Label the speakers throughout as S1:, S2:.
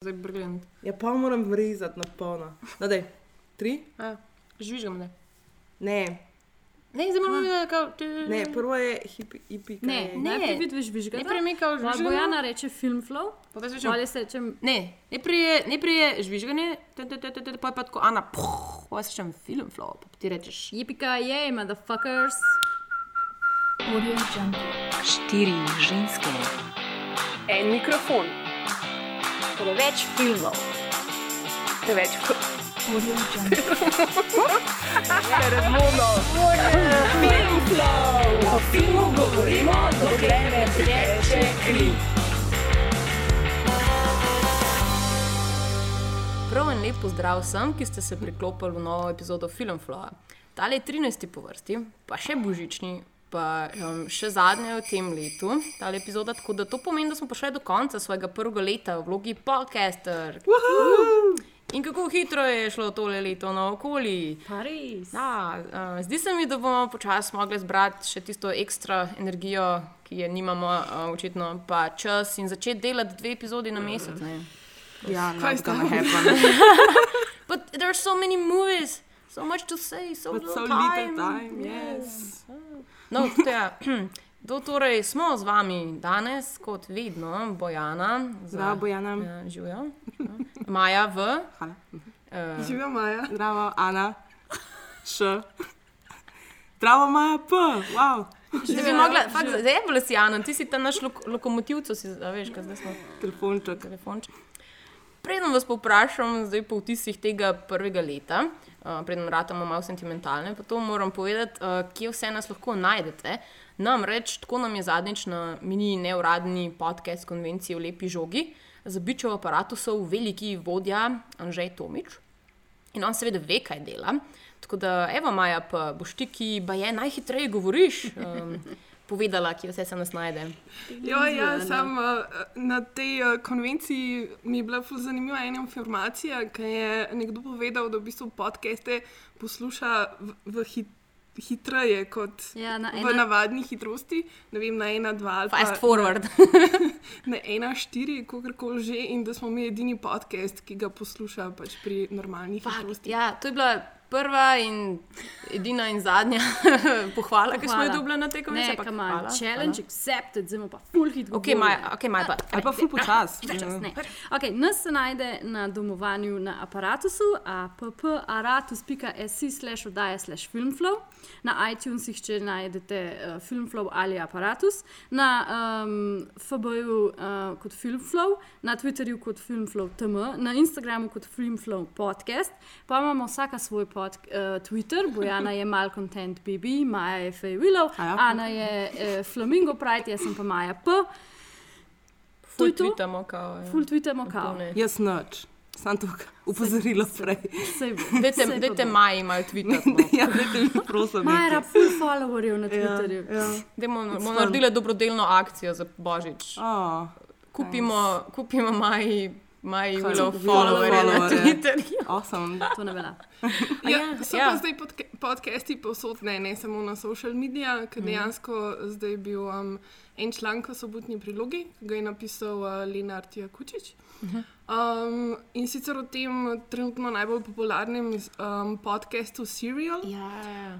S1: zdaj brgljent.
S2: Ja, pa moram rezati na polno. No, daj. Tri?
S1: Žvižgam ne.
S2: Ne,
S1: Ne, zdaj moramo videti, kako ti.
S2: ne, prvo je hipi,
S3: Ne,
S2: je?
S1: Ne.
S3: najprej vidiš žvižga.
S1: Najprej mi kao
S3: Pa
S1: žvižgamo.
S3: Bojana reče film flow,
S1: zdaj žvižgam.
S3: ali se reče
S1: Ne, najprej je, najprej je žvižganje, te, te, te, te, te, pa je pa tako, Ana, puh, pa se čem film flow, pa ti rečeš.
S3: jipika je, motherfuckers.
S4: Štiri ženske,
S5: En mikrofon,
S4: preveč filmov,
S5: preveč
S6: Audio Jungle.
S5: premono.
S4: o filmu govorimo, dokler ne teče kri.
S1: Prav en lep pozdrav vsem, ki ste se priklopili v novo epizodo Filmflowa. Tale je 13. po vrsti, pa še božični, pa um, še zadnja v tem letu, tale epizoda. Tako da to pomeni, da smo prišli do konca svojega prvega leta v vlogi podcaster. In kako hitro je šlo tole leto naokoli.
S3: Paris.
S1: Ja, uh, zdi se mi, da bomo počasi mogli zbrati še tisto ekstra energijo, ki je nimamo, uh, očitno pa čas in začeti delati dve epizodi na mesec. Ne?
S2: Ja,
S5: Kaj sta?
S2: gonna happen.
S1: But there are so many movies, so much to say, so
S2: But
S1: little
S2: so
S1: time.
S2: little time, yes.
S1: No, to, ja. to torej smo z vami danes, kot vedno, Bojana. za-
S2: Zdravo, Bojana.
S1: Ja, živijo. Maja v.
S2: Hvala.
S1: Uh,
S5: Živijo Maja.
S2: Zdravo, Ana. Š. Zdravo, Maja, P. Wow.
S1: Zdaj bi mogla, fakt, zdaj je bila si Jana, ti si ta naš lok lokomotivc, si, a veš, kaj zdaj smo.
S2: Telefonček.
S1: telefonček. Preden vas povprašam, zdaj po vtisih tega prvega leta, uh, preden ratamo malo sentimentalne, pa to moram povedati, uh, kje vse nas lahko najdete. Namreč, tako nam je zadnjič na mini neuradni podcast konvencije v Lepi žogi, za bičev aparatov veliki vodja Anžej Tomič. In on seveda ve, kaj dela. Tako da, evo, Maja, pa boš ti, ki ba je najhitreje govoriš, um, povedala, kje vse se nas najde.
S5: Jo, ja, sam uh, na tej uh, konvenciji mi je bila ful zanimiva ena informacija, ki je nekdo povedal, da v bistvu podcaste posluša v, v hit, hitreje kot
S3: Ja, na
S5: v
S3: ena,
S5: navadni hitrosti, ne vem, na ena, dva ali
S1: Fast
S5: pa
S1: forward.
S5: na ena, štiri, kakorkoli že, in da smo mi edini podcast, ki ga posluša pač pri normalni hitrosti.
S1: Ja, to je bila prva in edina in zadnja pohvala, ki smo jo dobili na tej
S3: ne,
S1: ampak
S3: come on,
S1: hvala,
S3: challenge accepted, zdaj pa full hit.
S1: Ok, Maja, okay, Maja pa.
S2: Ali pa ful počas.
S3: Okay, nas se najde na domovanju na aparatusu, apparatus.se slash oddaja slash filmflow. Na iTunesih, če najdete uh, filmflow ali aparatus, na um, FB-ju uh, kot filmflow, na Twitterju kot filmflow.tm, na Instagramu kot filmflow podcast, pa imamo vsaka svoj pod, uh, Twitter, Bojana je malcontent BB, Maja je Fej Willow,
S2: ja?
S3: Ana je uh, Flamingo Pride, jaz sem pa Maja P. To
S1: Ful
S3: je to.
S1: tweetamo, kao. ja.
S3: Full tweetamo kao.
S2: Jaz noč. Sam tukaj upozorilo prej.
S1: Dajte. Maji malo tweetati.
S2: Ja, dajte mi prosim.
S3: Maja rab full followerjev na Twitterju.
S2: Ja, ja.
S1: Dajmo, bomo naredili dobrodelno akcijo za Božič.
S2: Oh,
S1: Kupimo, kupimo Maji,
S2: Kaj,
S1: Willow followerje na. Twitterju.
S2: awesome.
S3: To ne velja.
S5: Ja,
S1: ja,
S5: so
S1: ja.
S5: pa zdaj podca podcasti povsod, ne, ne samo na social medijih, ker dejansko zdaj je bil um, en članek v sobotni prilogi, ki ga je napisal uh, Lenart Jakučič. Um, in sicer o tem trenutno najbolj popularnem um, podkastu Serial.
S1: Ja,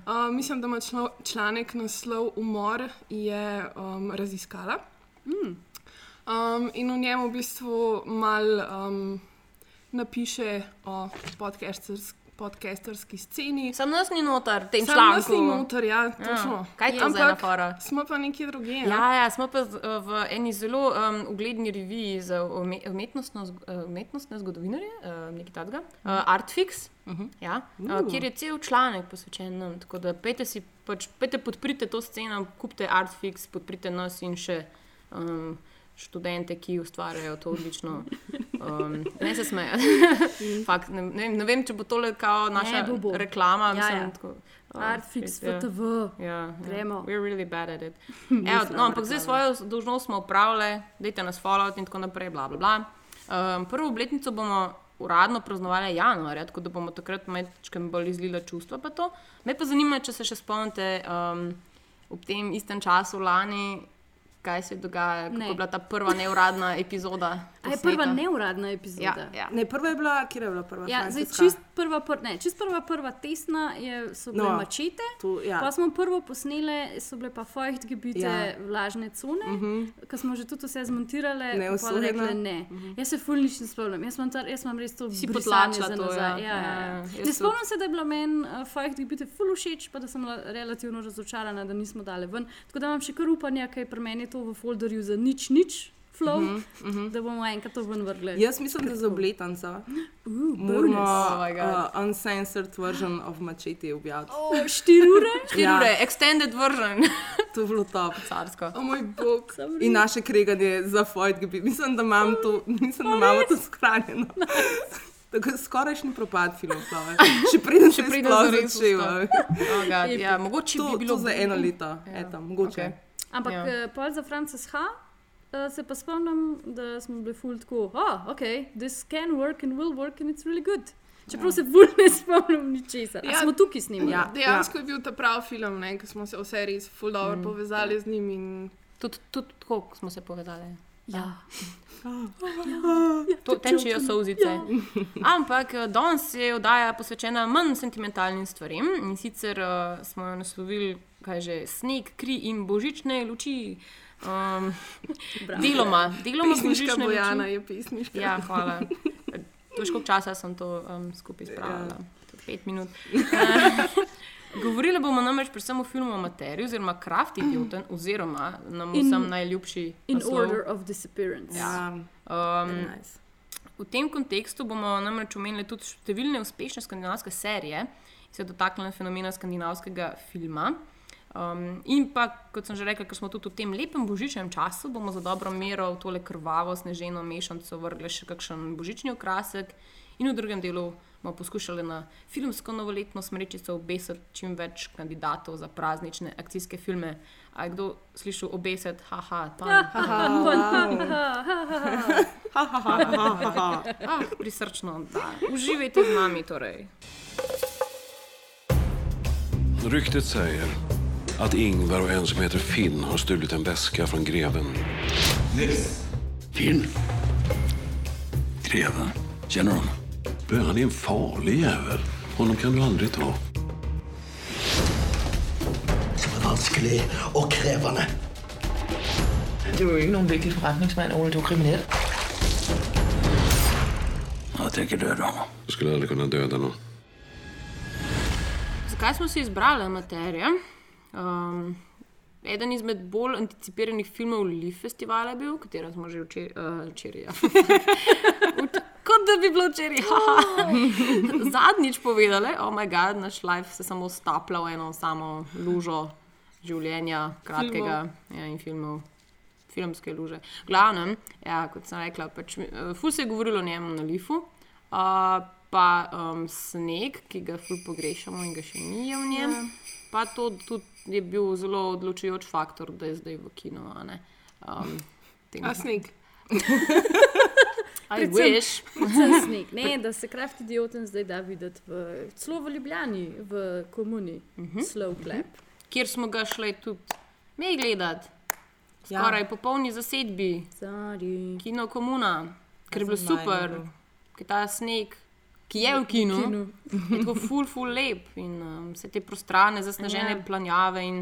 S5: Uh, mislim, da ima člo, članek naslov Umor je um, raziskala. Um, in v njem v bistvu mal um, napiše o podcasters, podcasterski sceni.
S1: Sam nas ni noter, tem
S5: Sam
S1: članku.
S5: nas ni noter, ja, točno.
S1: Ja. Kaj je to zdaj na fora?
S5: smo pa nekje drugje. Ja.
S1: Ja, ja, smo pa z- v eni zelo um, ugledni reviji za ume- umetnostno, eh, umetnostne zgodovinarje, uh, nekaj takega, uh, Artfix, uh -huh. ja, uh, kjer je cel članek posvečen nam. Tako da pejte si, pač, pejte podprite to sceno, kupite Artfix, podprite nas in še. Um, Študente, ki ustvarjajo to odlično. Um, ne se smejo. Fakt, ne, ne, ne vem, če bo tole kao naša
S3: Ne, bo, bo.
S1: reklama.
S3: Ja,
S1: mislim,
S3: ja.
S1: tako, oh,
S3: Artfix,
S1: shit, ja.
S3: FTV.
S1: Ja,
S3: Gremo.
S1: Ja. We're really bad at it. Evo, no, ampak zdaj svojo dolžnost smo upravili, dajte nas followati in tako naprej. Bla, bla, bla. Um, prvo obletnico bomo uradno praznovali januarja, tako da bomo takrat majčkem bolj izlila čustva. Me pa zanima, če se še spomnite, um, ob tem istem času lani kaj se dogaja, kako
S3: Ne.
S1: je bila ta prva neuradna epizoda.
S3: A je prva neuradna
S1: Ja,
S3: epizoda.
S1: ja.
S2: Ne, prva je bila, kje je bila prva?
S3: Ja, zdaj, čist prva, pr, ne, čist prva, prva tesna je, so bile
S2: No,
S3: mačete.
S2: Tu, ja.
S3: Pa smo prvo posneli, so bile pa feuchtgebiete,
S2: Ja.
S3: ja. vlažne cone, uh -huh. ki smo že tudi vse zmontirali.
S2: Ne,
S3: pa pol rekli
S2: usojena.
S3: ne. Uh -huh. Jaz se ful nič ne spomnim, jaz imam, tar, jaz imam res to
S1: Si
S3: brisanje
S1: potlačila
S3: za
S1: to,
S3: nazaj.
S1: ja.
S3: Ja, ja,
S1: Ja,
S3: ja.
S1: ja,
S3: Ne spomnim se, da je bila meni uh, feuchtgebiete ful všeč, pa da sem bila relativno razočarana, da nismo dali ven. Tako da imam še kar upanje, ker je pri meni to v folderju za nič, nič. Flow, uh -huh, uh -huh. Da bomo enkrat to ven vrgli.
S2: Jaz mislim, da za obletanca
S3: Uh,
S2: moramo
S1: Oh my God.
S2: uh, uncensored version of Machete objaviti.
S3: oh, štiri ure.
S1: Štiri
S2: Ja.
S1: ure, extended version,
S2: To je bilo top.
S1: carsko.
S5: O moj bog.
S2: In naše kreganje za Foyt. Mislim, da imam to, mislim, da imamo to skranjeno. Skorajšnji propad filmov, plave. Še preden sploh
S1: zares
S2: začel.
S1: Oh, God, ja, mogoče
S2: To,
S1: bi bilo
S2: to za eno leto,
S1: Ja.
S2: eto, mogoče.
S1: Okej.
S3: Ampak
S1: Ja.
S3: ja. pol za Frances H. Uh, se pa spomnim, da smo bili ful tako, oh, ok, this can work and will work and it's really good. Čeprav ja. se ful ne spomnim ničesar. Ja.
S5: Ja.
S3: Smo tukaj snimali.
S2: Ja.
S5: Dejansko je bil ta prav film, ne, ko smo se vse res full dobro mm. povezali z njim. In...
S1: Tudi, tudi tako smo se povezali.
S3: Ja.
S1: To tečejo solzice. Ampak eh, danes je oddaja posvečena manj sentimentalnim stvarem in sicer uh, smo jo naslovili, kaj že, sneg, kri in božične luči. Um, deloma, deloma božične
S5: Bojana
S1: luči.
S5: je pesniška.
S1: Ja, hvala. Težko časa sem to um, skupaj spravila. Ja. Pet minut. Uh, Govorili bomo namreč predvsem o filmu Amaterju, oziroma Kraft Idioten, oziroma nam
S3: In-
S1: vsem najljubši
S3: In
S1: naslov.
S3: order of disappearance.
S2: Ja,
S1: Um,
S2: nice.
S1: V tem kontekstu bomo namreč omenili tudi številne uspešne skandinavske serije, ki se dotaknejo fenomena skandinavskega filma. Um, in pa, kot sem že rekla, ker smo tudi v tem lepem božičnem času, bomo za dobro mero v tole krvavo sneženo mešanico vrgli še kakšen božični okrasek, in v drugem delu bomo poskušali na filmsko novoletno smrečico obesiti čim več kandidatov za praznične akcijske filme. A je kdo slišal obesiti, haha, tam. Ah, prisrčno, da. Uživajte z nami torej.
S7: Ryktet säger att Ingvar och en som heter Finn har stulit en väska från greven.
S8: Finn. Greven. Känner du honom?
S7: Du, Han är en farlig jävel. Honom kan du aldrig ta.
S8: Som er vanskelig og krevende.
S9: Du er jo ikke nogen vigtig forretningsmand, Ole. Du er kriminel.
S8: Jeg tenker døde ham.
S7: Du skulle aldrig kunna döda någon.
S1: Zakaj smo si izbrali materijo? Um, eden izmed bolj anticipiranih filmov Leaf festivala je bil, katero smo že včeraj. Uh, včeraj, ja. Kot da bi bilo včeraj. Zadnjič povedali, oh moj bog, naš life se samo staplja v eno samo lužo življenja, kratkega ja, in filmov. Filmske luže. Glavnem, ja, kot sem rekla, pač, uh, ful se je govorilo o njem na Lifu, uh, pa um, sneg, ki ga ful pogrešamo in ga še ni v njem. Ja. Pa to tudi je bil zelo odločujoč faktor, da je zdaj v kinu. a ne. Um, tem-
S5: A sneg.
S1: I wish.
S3: Predvsem sneg. Ne, da se kraft idioten zdaj da videti v, celo v Ljubljani, v komuni, uh -huh. slow clap.
S1: Kjer smo ga šli tudi mi gledati, skoraj ja. popolni zasedbi,
S3: Sorry.
S1: kino komuna, ker je bilo super,
S2: bil.
S1: ki ta sneg. Ki je v kinu,
S3: kinu.
S1: je tako ful, ful lep in um, vse te prostrane, zasnežene
S3: Ja.
S1: ja. planjave in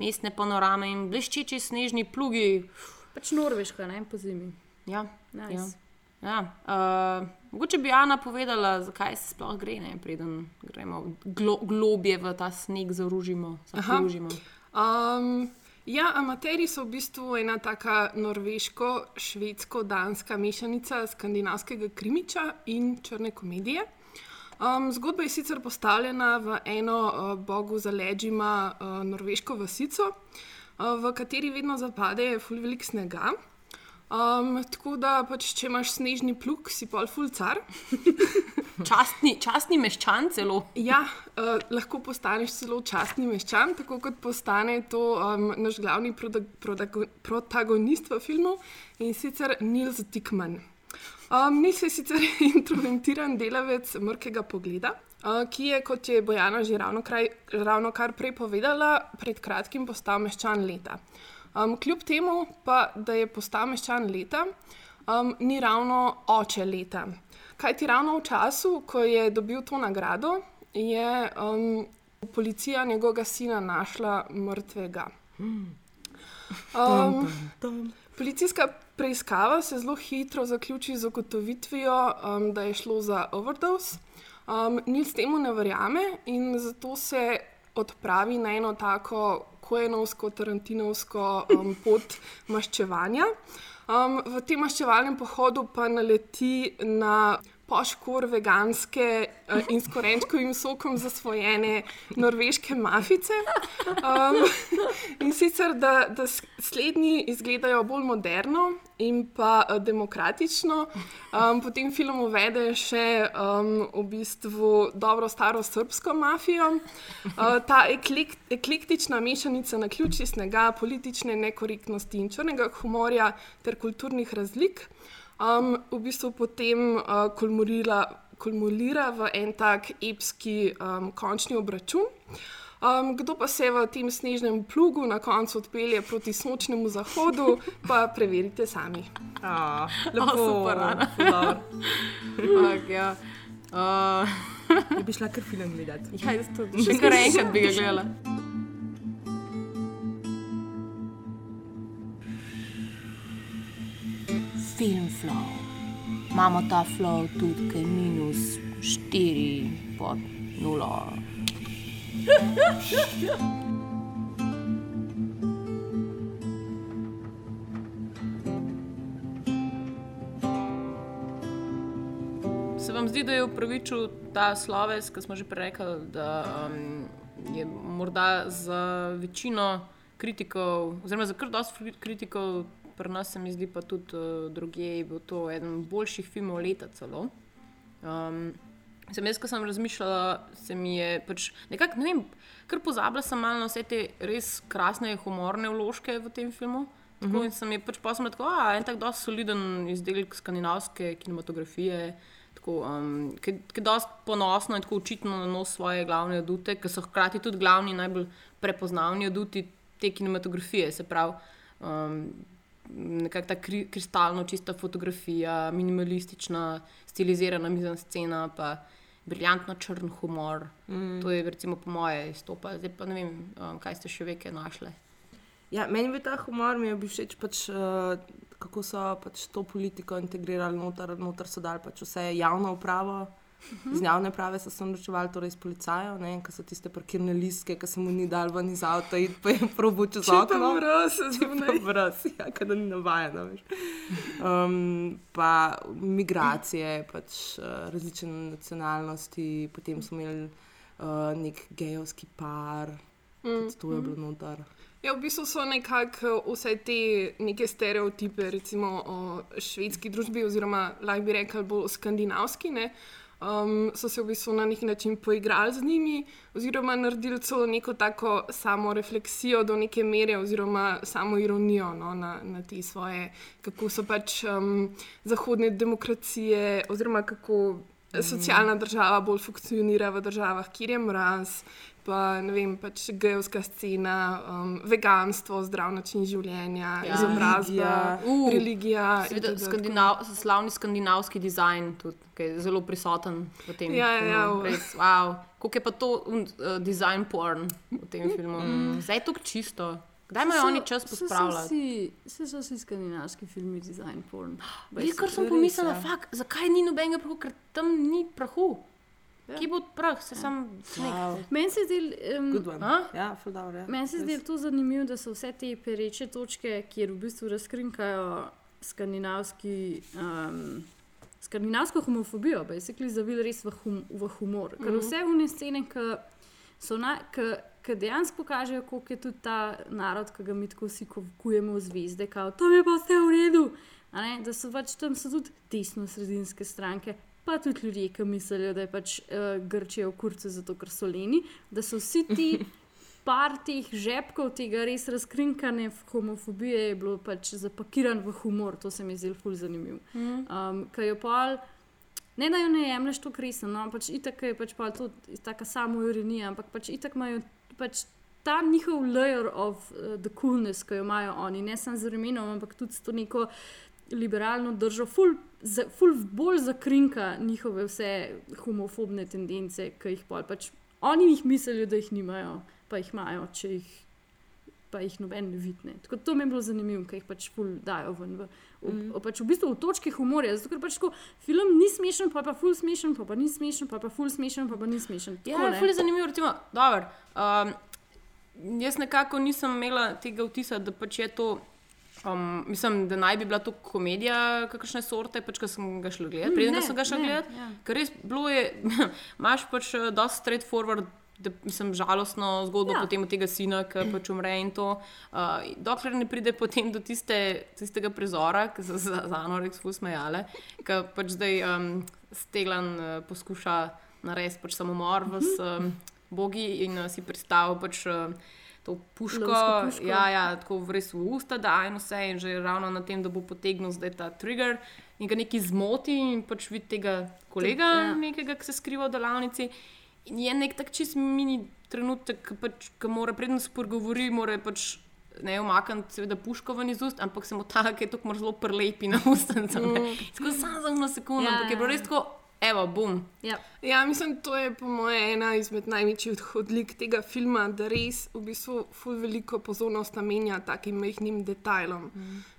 S1: mestne panorame in bleščeči snežni plugi.
S3: Pač Norveška, ne po zimi.
S1: Ja,
S3: Nice.
S1: ja. Ja, uh, mogoče bi Ana povedala, zakaj se sploh gre, ne, preden gremo glo, globje v ta sneg zaružimo.
S5: Um, ja, amateri so v bistvu ena taka norveško-švedsko-danska mešanica skandinavskega krimiča in črne komedije. Um, zgodba je sicer postavljena v eno uh, bogu za leđima uh, norveško vasico, uh, v kateri vedno zapade ful velik snega. Um, tako da, pač, če imaš snežni plug, si pol fulcar.
S1: Častni, častni meščan celo.
S5: Ja, uh, lahko postaneš celo častni meščan, tako kot postane to um, naš glavni proda, prodago, protagonist v filmu in sicer Nils Dickman. Um, Nils je sicer introventiran delavec mrkega pogleda, uh, ki je, kot je Bojana že ravno, kraj, ravno kar prej povedala, pred kratkim postal meščan leta. Um, kljub temu, pa, da je postal meščan leta, um, ni ravno oče leta. Kaj ti ravno v času, ko je dobil to nagrado, je um, policija njegovega sina našla mrtvega. Um, policijska preiskava se zelo hitro zaključi z ugotovitvijo, um, da je šlo za overdose. Um, Nils temu ne verjame in zato se odpravi na eno tako kojenovsko, tarantinovsko um, pot maščevanja. Um, v tem maščevalnem pohodu pa naleti na poškor veganske uh, in s korenčkovim sokom zasvojene norveške mafice. Um, in sicer, da, da slednji izgledajo bolj moderno in pa uh, demokratično. Um, potem film uvede še um, v bistvu dobro staro srpsko mafijo. Uh, ta eklekt, eklektična mešanica na ključi snega, politične nekorektnosti in črnega humorja ter kulturnih razlik um, v bistvu potem uh, kulmulira, kulmulira v en tak epski um, končni obračun. Um, kdo pa se v tem snežnem plugu na koncu odpelje proti sončnemu zahodu, pa preverite sami.
S2: A, lepo,
S1: super,
S2: ful dobro.
S1: Ampak, ja. Uh,
S2: Ja bi šla kar film gledati.
S1: ja, jaz to še kar enkrat bi ga gledala. Film flow. Imamo ta flow tudi, ki je minus 4 pod 0. Se vam zdi, da je upravičil ta sloves, ki smo že prej rekli, da um, je morda za večino kritikov, oziroma za kar dosti kritikov, pri nas se mi zdi pa tudi uh, druge, je bil to eden boljših filmov leta celo. Um, sem jaz, ko sem razmišljala, se mi je pač nekako, ne vem, kar pozabila sem malo na vse te res krasne humorne vložke v tem filmu. Tako in sem je pač posebej tako, a en tak dosti soliden izdelek skandinavske kinematografije. Tako, um, ki je dosti ponosno in tako očitno na nos svoje glavne adute, ki so hkrati tudi glavni, najbolj prepoznavni aduti te kinematografije. Se pravi, um, nekakšna ta kri, kristalno čista fotografija, minimalistična, stilizirana mizna scena, pa briljantno črn humor. Mm. To je recimo po moje izstopa. Zdaj pa ne vem, um, kaj ste še veke našli.
S2: Ja, meni je bil ta humor, mi je bil všeč, pač, uh, kako so pač to politiko integrirali noter, noter so dali pač vse javno upravo. Z javne prave so se naročevali, torej iz policajev, ki so tiste parkirne listke, ki se mu ni dal ven iz avta in pa je probo čez
S5: Če pa
S2: okno.
S5: mraz, zunaj.
S2: brez, ja, ker ni navajena. veš. Um, pa migracije, pač, uh, različne nacionalnosti, potem smo imeli uh, nek gejovski par, mm. to je bilo noter.
S5: Ja, v bistvu so nekako vse te neke stereotipe, recimo o švedski družbi, oziroma lahko bi rekli bolj skandinavski. Ne? Um, so se v bistvu na neki način poigrali z njimi, oziroma naredili celo neko tako samo refleksijo do neke mere, oziroma samo ironijo no, na, na te svoje, kako so pač um, zahodne demokracije, oziroma kako socialna država bolj funkcionira v državah, kjer je mraz, pa ne vem, pač gejovska scena, um, veganstvo, zdrav način življenja,
S1: Ja.
S5: ja. izobrazba,
S1: Uh,
S5: religija.
S1: Seveda, skandinav, slavni skandinavski dizajn, tudi, ki je zelo prisoten v tem
S5: Ja, ja, ja,
S1: filmu.
S5: v-
S1: Res, wow. Kako je pa to um, uh, design porn v tem filmu? Mm. Zdaj je to čisto. Kdaj imajo oni čas pospravljati?
S3: Vse so vsi skandinavski filmi, design porn.
S1: Veš, kar sem pomislila,
S2: ja.
S1: fak, zakaj ni nobenega prahu, ker tam ni prahu. Ja. Kje bo prah, se sam sneg.
S2: Wow.
S3: Meni se zdi, um,
S2: Good one.
S1: A?
S2: Ja, dobro. Ja.
S3: Meni se zdi to zanimivo, da so vse te pereče točke, kjer v bistvu razkrinkajo skandinavski. Um, Skandinavsko homofobijo, pa je se zavil res v, hum, v humor. Ker vse vne scene, ki dejansko kažejo, koliko je tudi ta narod, ki ga mi tako vsi kujemo v zvezde, kao, tam je pa vse v redu. A Ne, da so pač tam so tudi desno-sredinske stranke, pa tudi ljudje, ki mislijo, da je pač uh, Grčija v kurcu, zato ker so leni, da so vsi ti par teh žepkov tega res razkrinkane homofobije je bilo pač zapakiran v humor, to se mi zdi ful zanimivo. Um, Ker jo pol, ne da jo ne jemliš to resno, no, pač itak je pač pol to taka samo ironija, ampak pač itak imajo pač ta njihov layer of uh, the coolness, ki jo imajo oni, ne samo z vremenom, ampak tudi s to neko liberalno držo, ful, za, ful bolj zakrinka njihove vse homofobne tendence, ki jih pol pač oni jih mislijo, da jih nimajo, pa jih imajo, če jih. Pa jih noben ne vidi. Tako to mi je bilo zanimivo, ker jih pač ful dajo ven. V, v, mm. pač v bistvu v točki humorja. Zato ker pač tako, film ni smešen, pa pa ful smešen, pa pa ni smešen, pa pa ful smešen, pa pa ni smešen.
S1: Ja,
S3: Tako, ne.
S1: ful je zanimivo. Recimo, dober, um, jaz nekako nisem imela tega vtisa, da pač je to. Um, mislim, da naj bi bila to komedija, kakšne sorte, pač, ko sem ga šla gledati,
S3: Mm,
S1: preden sem ga
S3: ne,
S1: gledati.
S3: ja.
S1: Ker res bilo je, imaš pač eh, dosti straightforward. Da, mislim, žalostno zgodbo
S3: Ja.
S1: potem od tega sina, ki pač umre in to. Uh, dokler ne pride potem do tiste, tistega prizora, ki so se za, za Anoreks usmejale, ki pač zdaj um, Steglan uh, poskuša narediti pač samomor v um, bogi in uh, si predstavlja pač, uh, to puško,
S3: puško.
S1: Ja, ja, tako v res v usta da in vse, in že ravno na tem, da bo potegnil zdaj ta trigger in ga neki zmoti in pač vidi tega kolega,
S3: ja.
S1: ja. nekega, ki se skriva v delavnici. In je nek tak čist mini trenutek, ki pač, ki mora predtem spregovori, mora pač ne omakniti, seveda, puško ven iz ust, ampak se mu ta, ki je tako zelo prelepi na ustnice. Mm. Tako samo za eno sekundo,
S3: Ja,
S1: ja, ampak je bilo
S3: ja.
S1: res tako, evo, bum.
S3: Ja.
S5: Ja, mislim, to je po mojem ena izmed največjih odlik tega filma, da res v bistvu ful veliko pozornost namenja takim majhnim detajlom.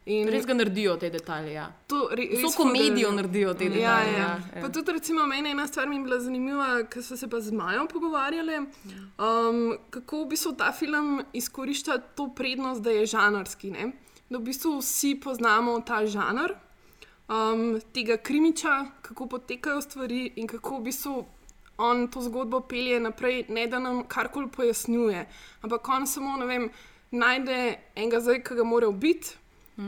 S5: In
S1: Res ga naredijo te detalje. Ja.
S5: to re,
S1: Vso komedijo naredijo te
S5: Ja,
S1: detalje.
S5: ja.
S1: Ja,
S5: Pa
S1: ja.
S5: tudi, recimo, meni ena stvar mi je bila zanimiva, ker so se pa z Majo pogovarjali, um, kako v bistvu ta film izkorišča to prednost, da je žanrski. Ne? Da v bistvu vsi poznamo ta žanr, um, tega krimiča, kako potekajo stvari in kako v bistvu on to zgodbo pelje naprej, ne da nam karkoli pojasnjuje. Ampak on samo, ne vem, najde enega zdaj, ki ga mora ubiti,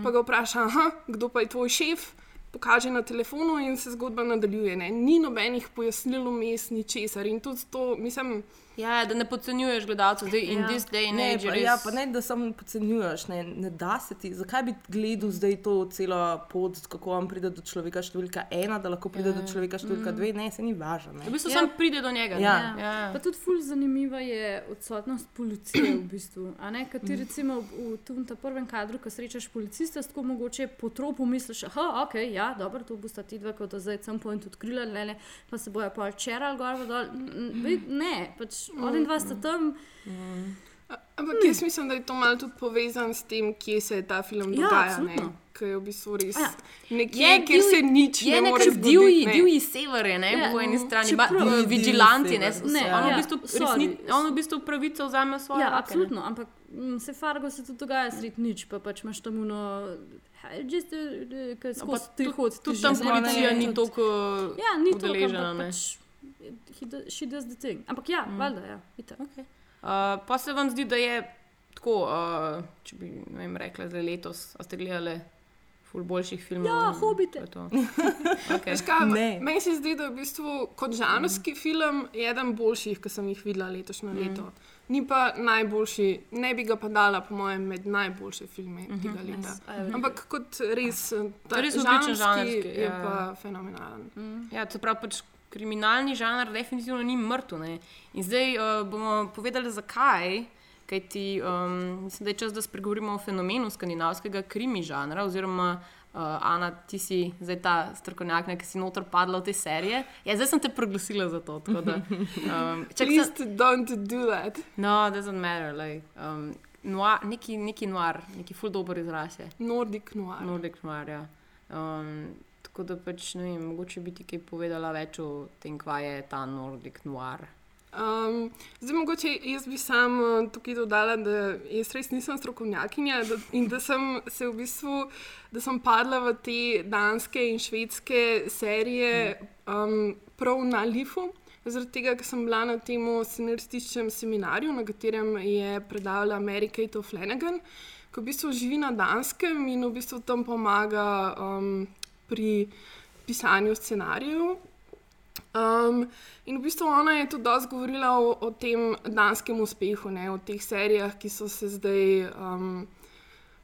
S5: pa ga vpraša, Aha, kdo pa je tvoj šef. Pokaže na telefonu in se zgodba nadaljuje. Ne? Ni nobenih pojasnil vmes, ni česar. In tudi to, mislim,
S1: ja, da ne podcenjuješ gledalcev, zdaj in
S3: Ja.
S1: this day and
S2: Ne,
S1: age.
S2: pa, ja,
S1: res-
S2: pa ne, da samo podcenjuješ, ne, ne da se ti. Zakaj bi gledal zdaj to celo pot, kako on pride do človeka številka ena, da lahko pride do človeka številka dve, ne, se ni važno.
S1: V
S2: ne.
S1: bistvu
S3: Ja.
S1: ja. sam pride do njega.
S2: Ja.
S1: ne. ja.
S3: Pa tudi ful zanimiva je odsotnost policije v bistvu. a ne, Ker ti recimo v, v tem prvem kadru, ko srečaš policista, tako mogoče po tropu misliš, da ok, ja, dobro, to bosta ti dva, kot da zdaj sem point odkrila, ne, ne, pa se bojo pa čeral gor, dol. N- n- Ne, pač oni dva sta tam.
S5: ampak jaz mislim, da je to malo tudi povezano s tem, kje se ta film
S3: Ja,
S5: dogaja. ne. Ker je v bistvu res
S3: Ja.
S5: nekje,
S1: Je
S5: kjer se nič
S1: Je
S5: ne more zgoditi.
S1: divji,
S5: ne.
S1: divji sever, je, ne,
S3: Ja,
S1: po eni
S3: no,
S1: strani, ba, uh, vigilanti, ne, ne,
S3: sever.
S1: on, v
S3: Ja,
S1: bistvu,
S3: sorry.
S1: resni, on v bistvu pravico vzame v svoje
S3: Ja,
S1: roke, ne.
S3: absolutno, ampak mm, se Fargo se tudi dogaja sred nič, pa pač imaš tam uno, ste, ki
S1: Pa
S3: skozi ti
S1: tudi-. Tudi tam policija ni toliko
S3: Ja, ni to,
S1: udeležena. ne.
S3: pač do, she does the thing. Ampak ja, mm. valjda, ja, itak.
S1: Okay. Uh, pa se vam zdi, da je tako, uh, če bi ne vem, rekla, da letos a ste gledali ful boljših filmov.
S3: Ja, Hobite.
S1: Okay.
S2: Ne.
S5: Meni se zdi, da je v bistvu kot žanrski mm. film eden boljših, ki sem jih videla letošnje mm. leto. Ni pa najboljši, ne bi ga pa dala, po mojem, med najboljše filme mm -hmm. tega leta.
S3: Agree.
S5: Ampak kot res, eh, ta
S1: Res
S5: žanrski
S1: žanrski,
S5: je
S1: ja.
S5: pa fenomenalen. Mm.
S1: Ja, to pravi, pač kriminalni žanr definitivno ni mrtev. ne. In zdaj uh, bomo povedali, zakaj. Kajti, um, mislim, da je čas, da spregovorimo o fenomenu skandinavskega krimi žanra. Oziroma, uh, Ana, ti si zdaj ta strokovnjak, ki si noter padla v te serije. Ja, zdaj sem te proglasila za to. Da, um, čak,
S5: Please
S1: sem,
S5: don't do that.
S1: no, doesn't matter. Like, um, noir, neki, neki noir, neki full dober izraz je.
S5: Nordic noir.
S1: Nordic noir. Ja. Um, tako da pač ne vem, mogoče bi ti kaj povedala več o tem, kaj je ta Nordic noir.
S5: Um, zdaj, mogoče jaz bi sam uh, tukaj dodala, da jaz res nisem strokovnjakinja da, in da sem se v bistvu, da sem padla v te danske in švedske serije um, prav na Lifu. Zaradi tega, ker sem bila na tem scenarističnem seminarju, na katerem je predavala Mary Kate Flanagan, ki v bistvu živi na Danskem in v bistvu tam pomaga um, pri pisanju scenarijev. Um, in v bistvu ona je tudi dosti govorila o, o tem danskem uspehu, ne, o teh serijah, ki so se zdaj, um,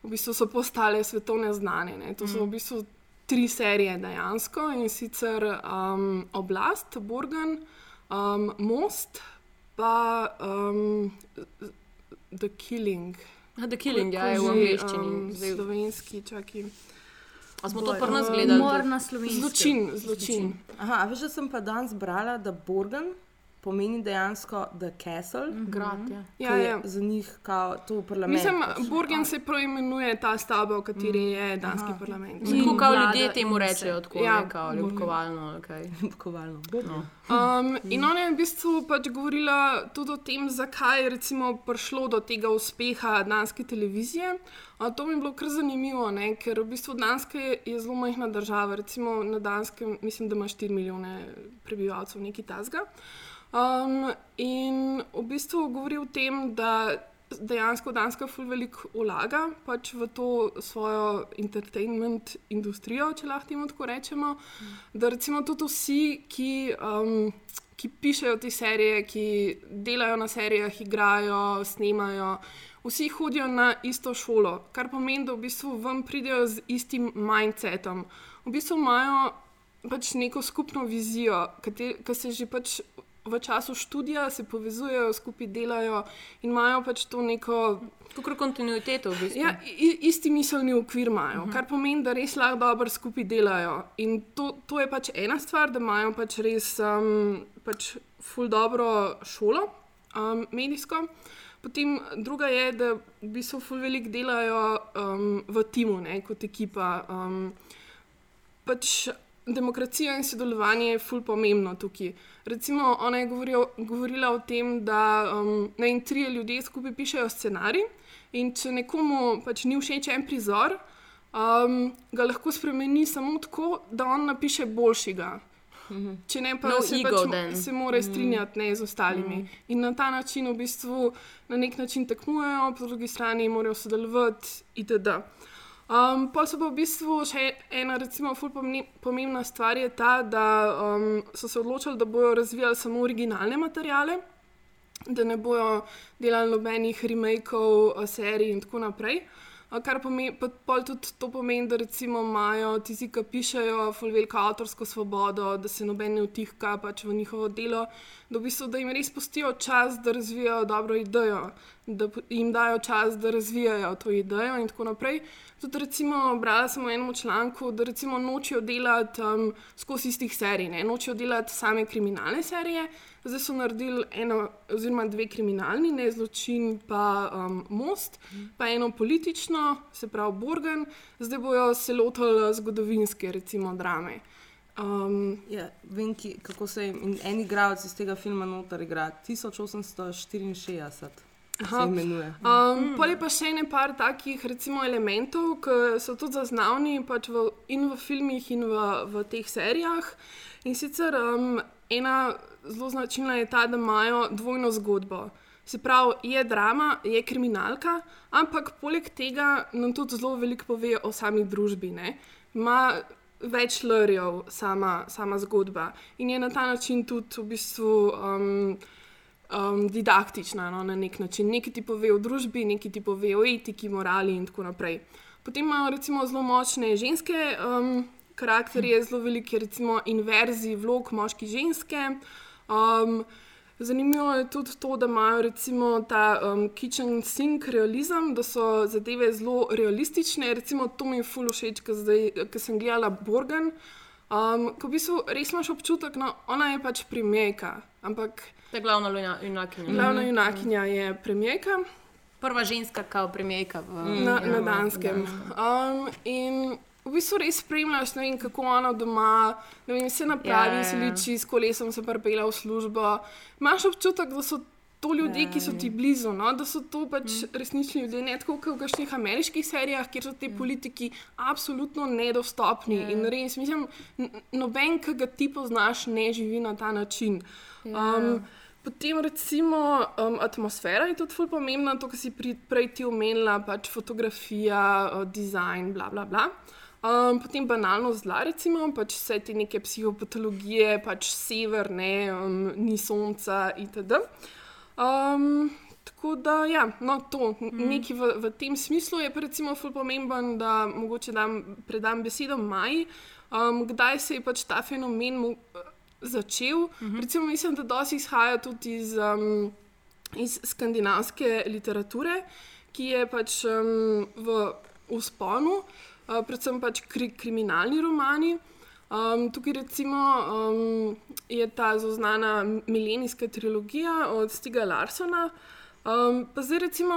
S5: v bistvu so postale svetovne znane. Ne. To so v bistvu tri serije dejansko in sicer um, Oblast, Borgen, um, Most, pa um, The Killing.
S1: Ah, The Killing, ja, je v
S5: Že,
S1: angleščini.
S5: um, slovenski, čakaj.
S1: A smo to
S2: Boj.
S1: pri nas gledali?
S3: Mor na slovenskem.
S5: Zločin, zločin.
S2: Aha, a veš, da sem pa danes brala, da Borgen pomeni dejansko The Castle, mm.
S1: Grad, ja.
S5: Ja, ja.
S2: za njih kao to v parlamentu.
S5: Mislim, Borgen se preimenuje ta stavba, v kateri je danski parlament.
S1: Tako kot ljudje
S3: in
S1: temu rečejo, tako
S5: Ja.
S1: kao ljubkovalno. Okay.
S2: Kovalno.
S1: No.
S5: Um, in ona je v bistvu pač govorila tudi o tem, zakaj je recimo prišlo do tega uspeha danske televizije. A to mi je bilo kar zanimivo, ne? ker v bistvu Danska je zelo majhna država. Recimo na Danskem, mislim, da ima 4 milijone prebivalcev, nekaj tasga. Um, in v bistvu govori o tem, da dejansko Danska ful veliko vlaga pač v to svojo entertainment industrijo, če lahko temu tako rečemo. Da recimo tudi vsi, ki, um, ki pišejo te serije, ki delajo na serijah, igrajo, snemajo. Vsi hodijo na isto šolo, kar pomeni, da v bistvu vam pridejo z istim mindsetom. V bistvu imajo pač neko skupno vizijo, ki se že pač v času študija se povezujejo, skupaj delajo in imajo pač to neko.
S1: Kot kontinuiteto, v bistvu.
S5: Ja, isti miselni okvir imajo, uh -huh. kar pomeni, da res lahko dobro skupaj delajo. In to, to je pač ena stvar, da imajo pač res um, pač ful dobro šolo, um, medijsko. Potem druga je, da v bistvu ful veliko delajo um, v timu, ne, kot ekipa. Um, pač demokracija in sodelovanje je ful pomembno tukaj. Recimo, ona je govoril, govorila o tem, da um, ne in trije ljudje skupaj pišejo scenarij, in če nekomu pač ni všeč en prizor, um, ga lahko spremeni samo tako, da on napiše boljšega. Če ne, pa
S1: No
S5: se,
S1: ego
S5: pač,
S1: then.
S5: se mora strinjati ne, z ostalimi. Mm. In na ta način v bistvu na nek način tekmujejo, po drugi strani morajo sodelovati itd. Um, pa so pa v bistvu še ena, recimo, pomembna stvar je ta, da um, so se odločili, da bodo razvijali samo originalne materiale, da ne bodo delali nobenih remakeov, eh, serij in tako naprej. A Kar pomeni, pa tudi to pomeni, da imajo tisti, ki pišejo, ful veliko avtorsko svobodo, da se noben ne vtihka pač v njihovo delo, da, v bistvu, da jim res pustijo čas, da razvijajo dobro idejo, da jim dajo čas, da razvijajo to idejo in tako naprej. Tudi recimo brala sem v enem članku, da recimo nočijo delati um, skozi istih serij, ne? nočijo delati same kriminalne serije. Zdaj so naredili eno, oziroma dve kriminalni, ne zločin, pa um, most, pa eno politično, se pravi Borgen, zdaj bojo se lotili zgodovinske, recimo drame. Um,
S2: Ja, vem, ki, kako se jim in en igralec iz tega filma noter igra. 1864 se
S5: Aha. Um, Pol je pa še ene par takih recimo, elementov, ki so tudi zaznavni pač v, in v filmih, in v, v teh serijah. In sicer um, ena zelo značilna je ta, da imajo dvojno zgodbo. Se pravi, je drama, je kriminalka, ampak poleg tega nam tudi zelo veliko pove o sami družbi. ne. Ima več lorjev sama, sama zgodba in je na ta način tudi v bistvu. Um, um, didaktična no, na nek način. Nekaj ti pove o družbi, nekaj ti pove o etiki, morali in tako naprej. Potem imajo recimo zelo močne ženske um, karakterje, zelo velike recimo inverzije vlog moški-ženske. Um, Zanimivo je tudi to, da imajo recimo ta um, kitchen sink realizem, da so zadeve zelo realistične. Recimo to mi je ful všeč, ker sem gledala Borgen. Um, ko v bistvu res imaš občutek, da no, ona je pač premijejka, ampak
S1: To je glavna junakinja.
S5: Glavna junakinja je premijejka
S1: Prva ženska, kao premijejka v
S5: na, na
S1: v
S5: Danskem. Um, in v bistvu res spremljaš, vem, kako ona doma, vem, se napravi,
S1: Ja,
S5: se
S1: ja, ja.
S5: liči, s kolesom se prepela v službo. Imaš občutek, da so to ljudje, ki so ti blizu, no? da so to pač resnični ljudje, ne tako kot v kakšnih ameriških serijah, kjer so ti politiki absolutno nedostopni. In res, mislim, noben, ki ga ti poznaš, ne živi na ta način. Um, Potem, recimo, um, atmosfera je tudi ful pomembna, to, kar si pri, prej ti omenila, pač fotografija, uh, dizajn, bla, bla, bla. Um, potem banalno zla, recimo, pač vse te neke psihopatologije, pač sever, ne, um, ni sonca itd. Um, tako da, ja, no, to mm. nekaj v, v tem smislu je pa recimo ful pomemben, da mogoče dam, predam besedo Maji, um, kdaj se je pač ta fenomen mu, začel. Mm -hmm. Recimo, mislim, da dosti izhaja tudi iz um, iz skandinavske literature, ki je pač um, v usponu, uh, predvsem pač kri, kriminalni romani. Um, tukaj recimo um, je ta zaznana milenijska trilogija od Stiga Larsona. Um, pa zdaj recimo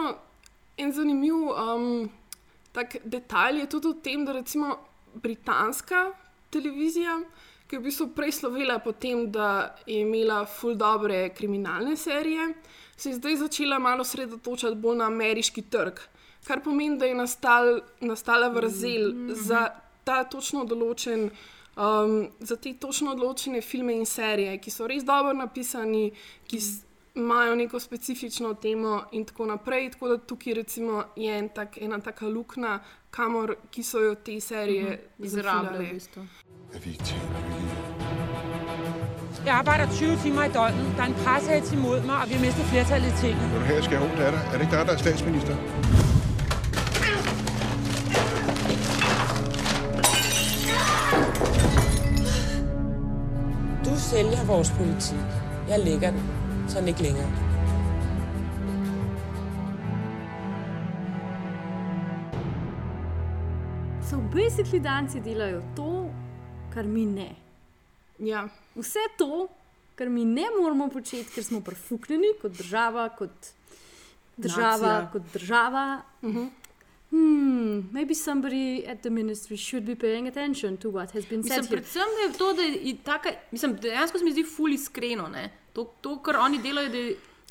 S5: en zanimiv um, tak detalj je tudi v tem, da recimo britanska televizija, ki je v bistvu prej slovela po tem, da je imela ful dobre kriminalne serije, se je zdaj začela malo sredotočati bolj na ameriški trg. Kar pomeni, da je nastal, nastala vrzel mm -hmm. za ta točno določen. Um, za te točno določene filme in serije, ki so res dobro napisani, ki imajo neko specifično temo, in tako naprej. Tako da tukaj recimo, je en tak, ena taka luknja, kamor so jo te serije mm -hmm.
S1: izrabljale. V bistvu.
S10: Jeg arbejder 20 timer i døgnet. Der er en pressehets imod mig, og vi har mistet flertallet i tinget.
S11: Vil du have, skal jeg af dig? Er det ikke dig, der er statsminister?
S9: Sælger vores politik. Jeg lægger den, så den ikke længere.
S3: So basically danci delajo to, kar mi ne.
S5: Ja.
S3: Vse to, kar mi ne moramo početi, ker smo prefuknjeni kot država, kot država,
S2: Nacija.
S3: kot država. Hmm, maybe somebody at the ministry should be paying attention to what has been
S1: Mislim,
S3: said here.
S1: predvsem da je to, da je taka, mislim, dejansko se mi zdi ful iskreno. ne. To, to, kar oni delajo, da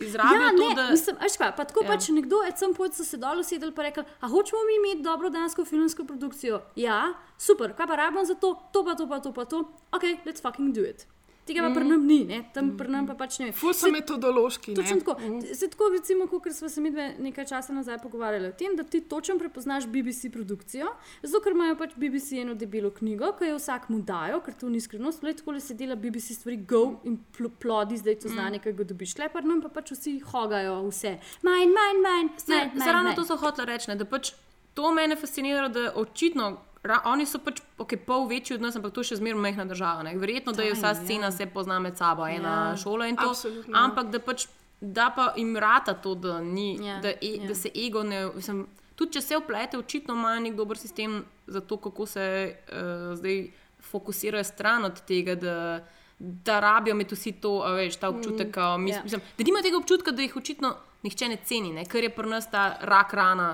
S1: izrabijo
S3: Ja,
S1: to,
S3: ne,
S1: da
S3: mislim, kaj, pa tako Ja. pač nekdo, at some point so se dol usedeli in rekli, a hočemo mi imeti dobro dansko filmsko produkcijo. Ja, super, kaj pa rabimo za to, to pa to, pa to, pa to, ok, let's fucking do it. Tega pa mm. pri nam ni, ne? tam pri nam pa pač ne.
S5: Ful so metodološki.
S3: Točno
S5: ne.
S3: tako. Se tako, recimo, kot smo se mi dve nekaj časa nazaj pogovarjali o tem, da ti točno prepoznaš BBC produkcijo, zato ker imajo pač BBC eno debelo knjigo, ki jo vsak mu dajo, ker to ni skrivnost. Le tako se dela BBC stvari, go in pl plodi, zdaj to znanje, ki ga dobiš. Lepar nam pa pač vsi hogajo vse. Manj, manj, manj.
S1: Zdaj, zdaj ravno to so hoteli reči, da pač to mene fascinira, da očitno. Ra, oni so pač okay, pol večji od nas, ampak to še zmeraj majhna država. Ne. Verjetno, da je vsa
S3: Tiny,
S1: scena
S3: ja.
S1: se pozna med sabo, ena
S3: Ja.
S1: šola in to.
S5: Absolutno, ja.
S1: Ampak da pač da pa jim rata to, da, ni,
S3: Ja,
S1: da, e,
S3: ja.
S1: da se ego ne. Mislim, tudi če se vplete, očitno imajo nek dober sistem za to, kako se uh, zdaj fokusirajo stran od tega. Da, Da rabijo imeti vsi to, veš, ta občutek, mm, mis,
S3: ja.
S1: mislim, da nimajo tega občutka, da jih očitno nihče ne ceni, ne? ker je pri nas ta rak rana.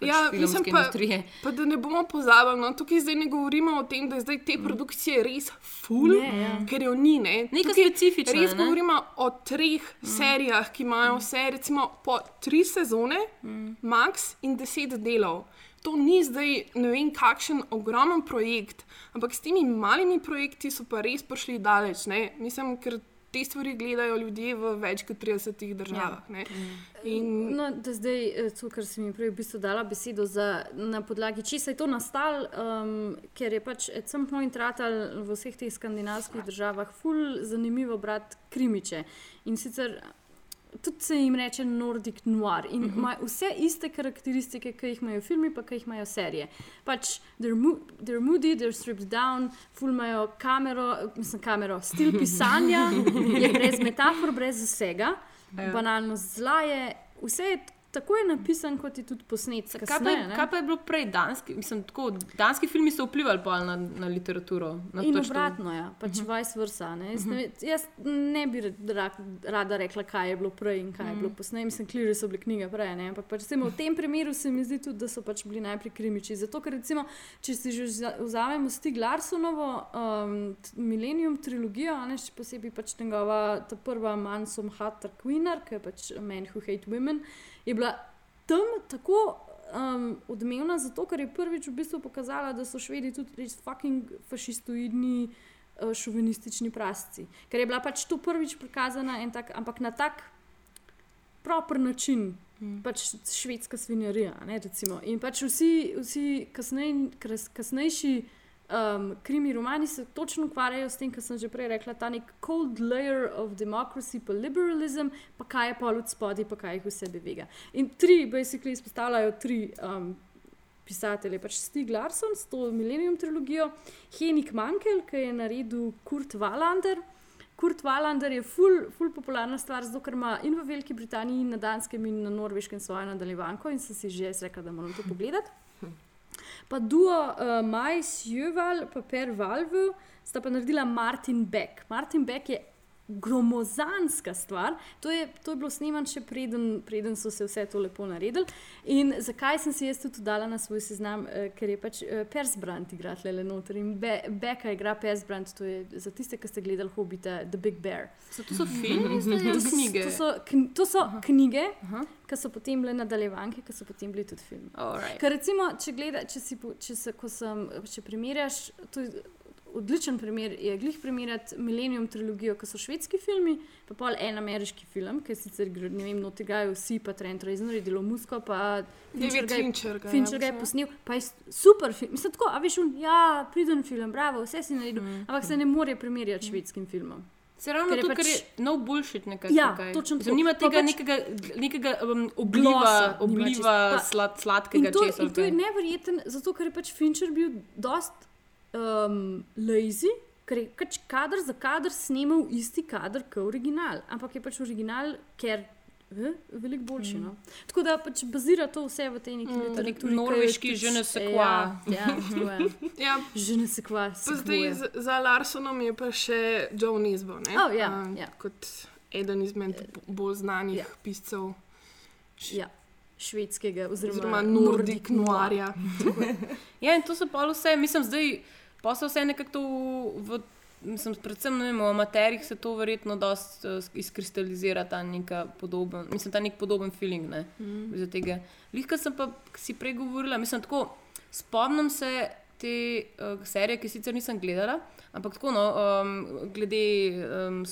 S1: Pač
S5: Ja, mislim pa,
S1: industrije.
S5: pa, da ne bomo pozabili, no, tukaj zdaj ne govorimo o tem, da je zdaj te produkcije res full,
S3: Ne, ja.
S5: ker jo ni. Ne.
S1: Neka
S5: Tukaj
S1: specifična,
S5: Res
S1: ne?
S5: govorimo o treh mm. serijah, ki imajo vse, recimo, po tri sezone, mm. max in deset delov. To ni zdaj ne vem, kakšen ogromen projekt, ampak s temi malimi projekti so pa res prišli daleč. Ne? Mislim, ker te stvari gledajo ljudje v več kot 30 državah. Ja. In
S3: No, da zdaj, eh, to, kar si mi prej v bistvu dala besedo, za, na podlagi česa je to nastalo, um, ker je pač at some point ratal v vseh teh skandinavskih državah ful zanimivo brati krimiče. In sicer tudi se jim reče Nordic noir in uh -huh. imajo vse iste karakteristike, ki jih imajo filmi, pa ki jih imajo serije. Pač they're, mo they're moody, they're stripped down, ful imajo kamero, mislim, kamero, stil pisanja, je brez metafor, brez vsega, ja. banalno zla je, vse je tako je napisan, kot je tudi posnet.
S1: Kaj pa,
S3: kasneje,
S1: je,
S3: ne.
S1: kaj pa je bilo prej? Danski, mislim, tako, danski filmi so vplivali pol na, na literaturo. Na
S3: In
S1: to-
S3: obratno, ja, pač uh -huh. vice versa. Ne? Jaz, ne, ve- jaz ne bi ra, rada rekla, kaj je bilo prej in kaj je bilo posneje. Mislim, kliri so bile knjige prej, ne? ampak pač, recimo, v tem primeru se mi zdi tudi, da so pač bili najprej krimiči. Zato, ker recimo, če si že vza- vzamemo Stig Larsonovo um, Millennium trilogijo, ne še posebej pač njegova ta prva Mansom Hatter Queener, ki je pač Men Who Hate Women, je bila tam tako um, odmevna, zato ker je prvič v bistvu pokazala, da so švedi tudi res fucking fašistoidni, uh, šovinistični prasci. Ker je bila pač to prvič prikazana, tak, ampak na tak proper način. Mm. Pač švedska svinjarija. Ne, recimo. in pač vsi, vsi kasnej, kras, kasnejši um, krimi romani se točno ukvarjajo s tem, kar sem že prej rekla, ta nek cold layer of democracy, pa liberalizem, pa kaj je pol od spodaj, pa kaj jih vse bevega. In tri, basically, izpostavljajo tri um, pisatelje, pač Stig Larson s to Millennium trilogijo, Henik Mankel, ki je naredil Kurt Wallander. Kurt Wallander je ful, ful popularna stvar, zato ker ima in v Veliki Britaniji, in na Danskem, in na Norveškem svojo nadaljevanko in sem si že rekla, da moram to pogledati. Pa duo uh, Maj Sjöval, pa Per Valve, sta pa naredila Martin Beck. Martin Beck je gromozanska stvar. To je, to je bilo sneman še preden, preden so se vse to lepo naredili. In zakaj sem si jaz tudi dala na svoj seznam, eh, ker je pač eh, Persbrand igra tle noter in Be Beka igra Persbrand, to je za tiste, ki ste gledali Hobita, The Big Bear.
S1: So to so filmi, zdaj
S3: To so-
S1: knjige.
S3: To so, kn to so knjige, ki so potem bile nadaljevanke, ki so potem bili tudi filmi.
S1: Alright.
S3: Ker recimo, če gledaš, če, si če, se, sem, če primerjaš, to je odličen primer, je glih primerjati Millennium trilogijo, ki so švedski filmi, pa pol en ameriški film, ki sicer, gre- ne vem, notigajo vsi, pa Trent Reznor je delo musko, pa
S5: David
S3: ga je-
S5: Fincher ga
S3: Fincher ga je
S5: posnel.
S3: pa je super film. Mislim, tako, a veš, un, ja, priden film, bravo, vse si naredil, mm. ampak se ne more primerjati s švedskim filmom.
S1: Se ravno
S3: Ker
S1: to,
S3: pač-
S1: ker je no bullshit nekako.
S3: Ja,
S1: tukaj.
S3: točno tako.
S1: Nima tega
S3: pač-
S1: nekega, nekega um,
S3: Glosa
S1: obliva,
S3: nima
S1: obliva
S3: čisto. Pa-
S1: slad, sladkega
S3: to,
S1: česa.
S3: in to je neverjeten, zato ker je pač Fincher bil dost um, lazy, ker je pač kader za kader snimal isti kader kot original. Ampak je pač original, ker je veliko boljši.
S1: Mm.
S3: No? Tako da pač bazira to vse v tej neki
S5: Mm,
S3: literaturi.
S1: norveški je ne se
S3: Ja,
S1: kva.
S3: ja, je.
S5: Ja,
S3: Že ne se kva.
S5: zdaj za Larsonom je pa še Joe Nisbo, ne?
S3: Oh, ja,
S5: A,
S3: ja.
S5: kot eden izmed b- bolj znanih
S3: Ja.
S5: piscev.
S3: Ja, švedskega oziroma,
S5: Oziroma Nordic noirja.
S1: Ja, in to so pa vse, mislim, zdaj pa se vse nekako to v. Mislim, predvsem vem, v amaterjih se to verjetno dosti uh, izkristalizira, ta neka podoben, mislim, ta nek podoben feeling. Ne, mm. Lihka sem pa si prej govorila, mislim, tako spomnim se te uh, serije, ki sicer nisem gledala, ampak tako, no, um, glede um,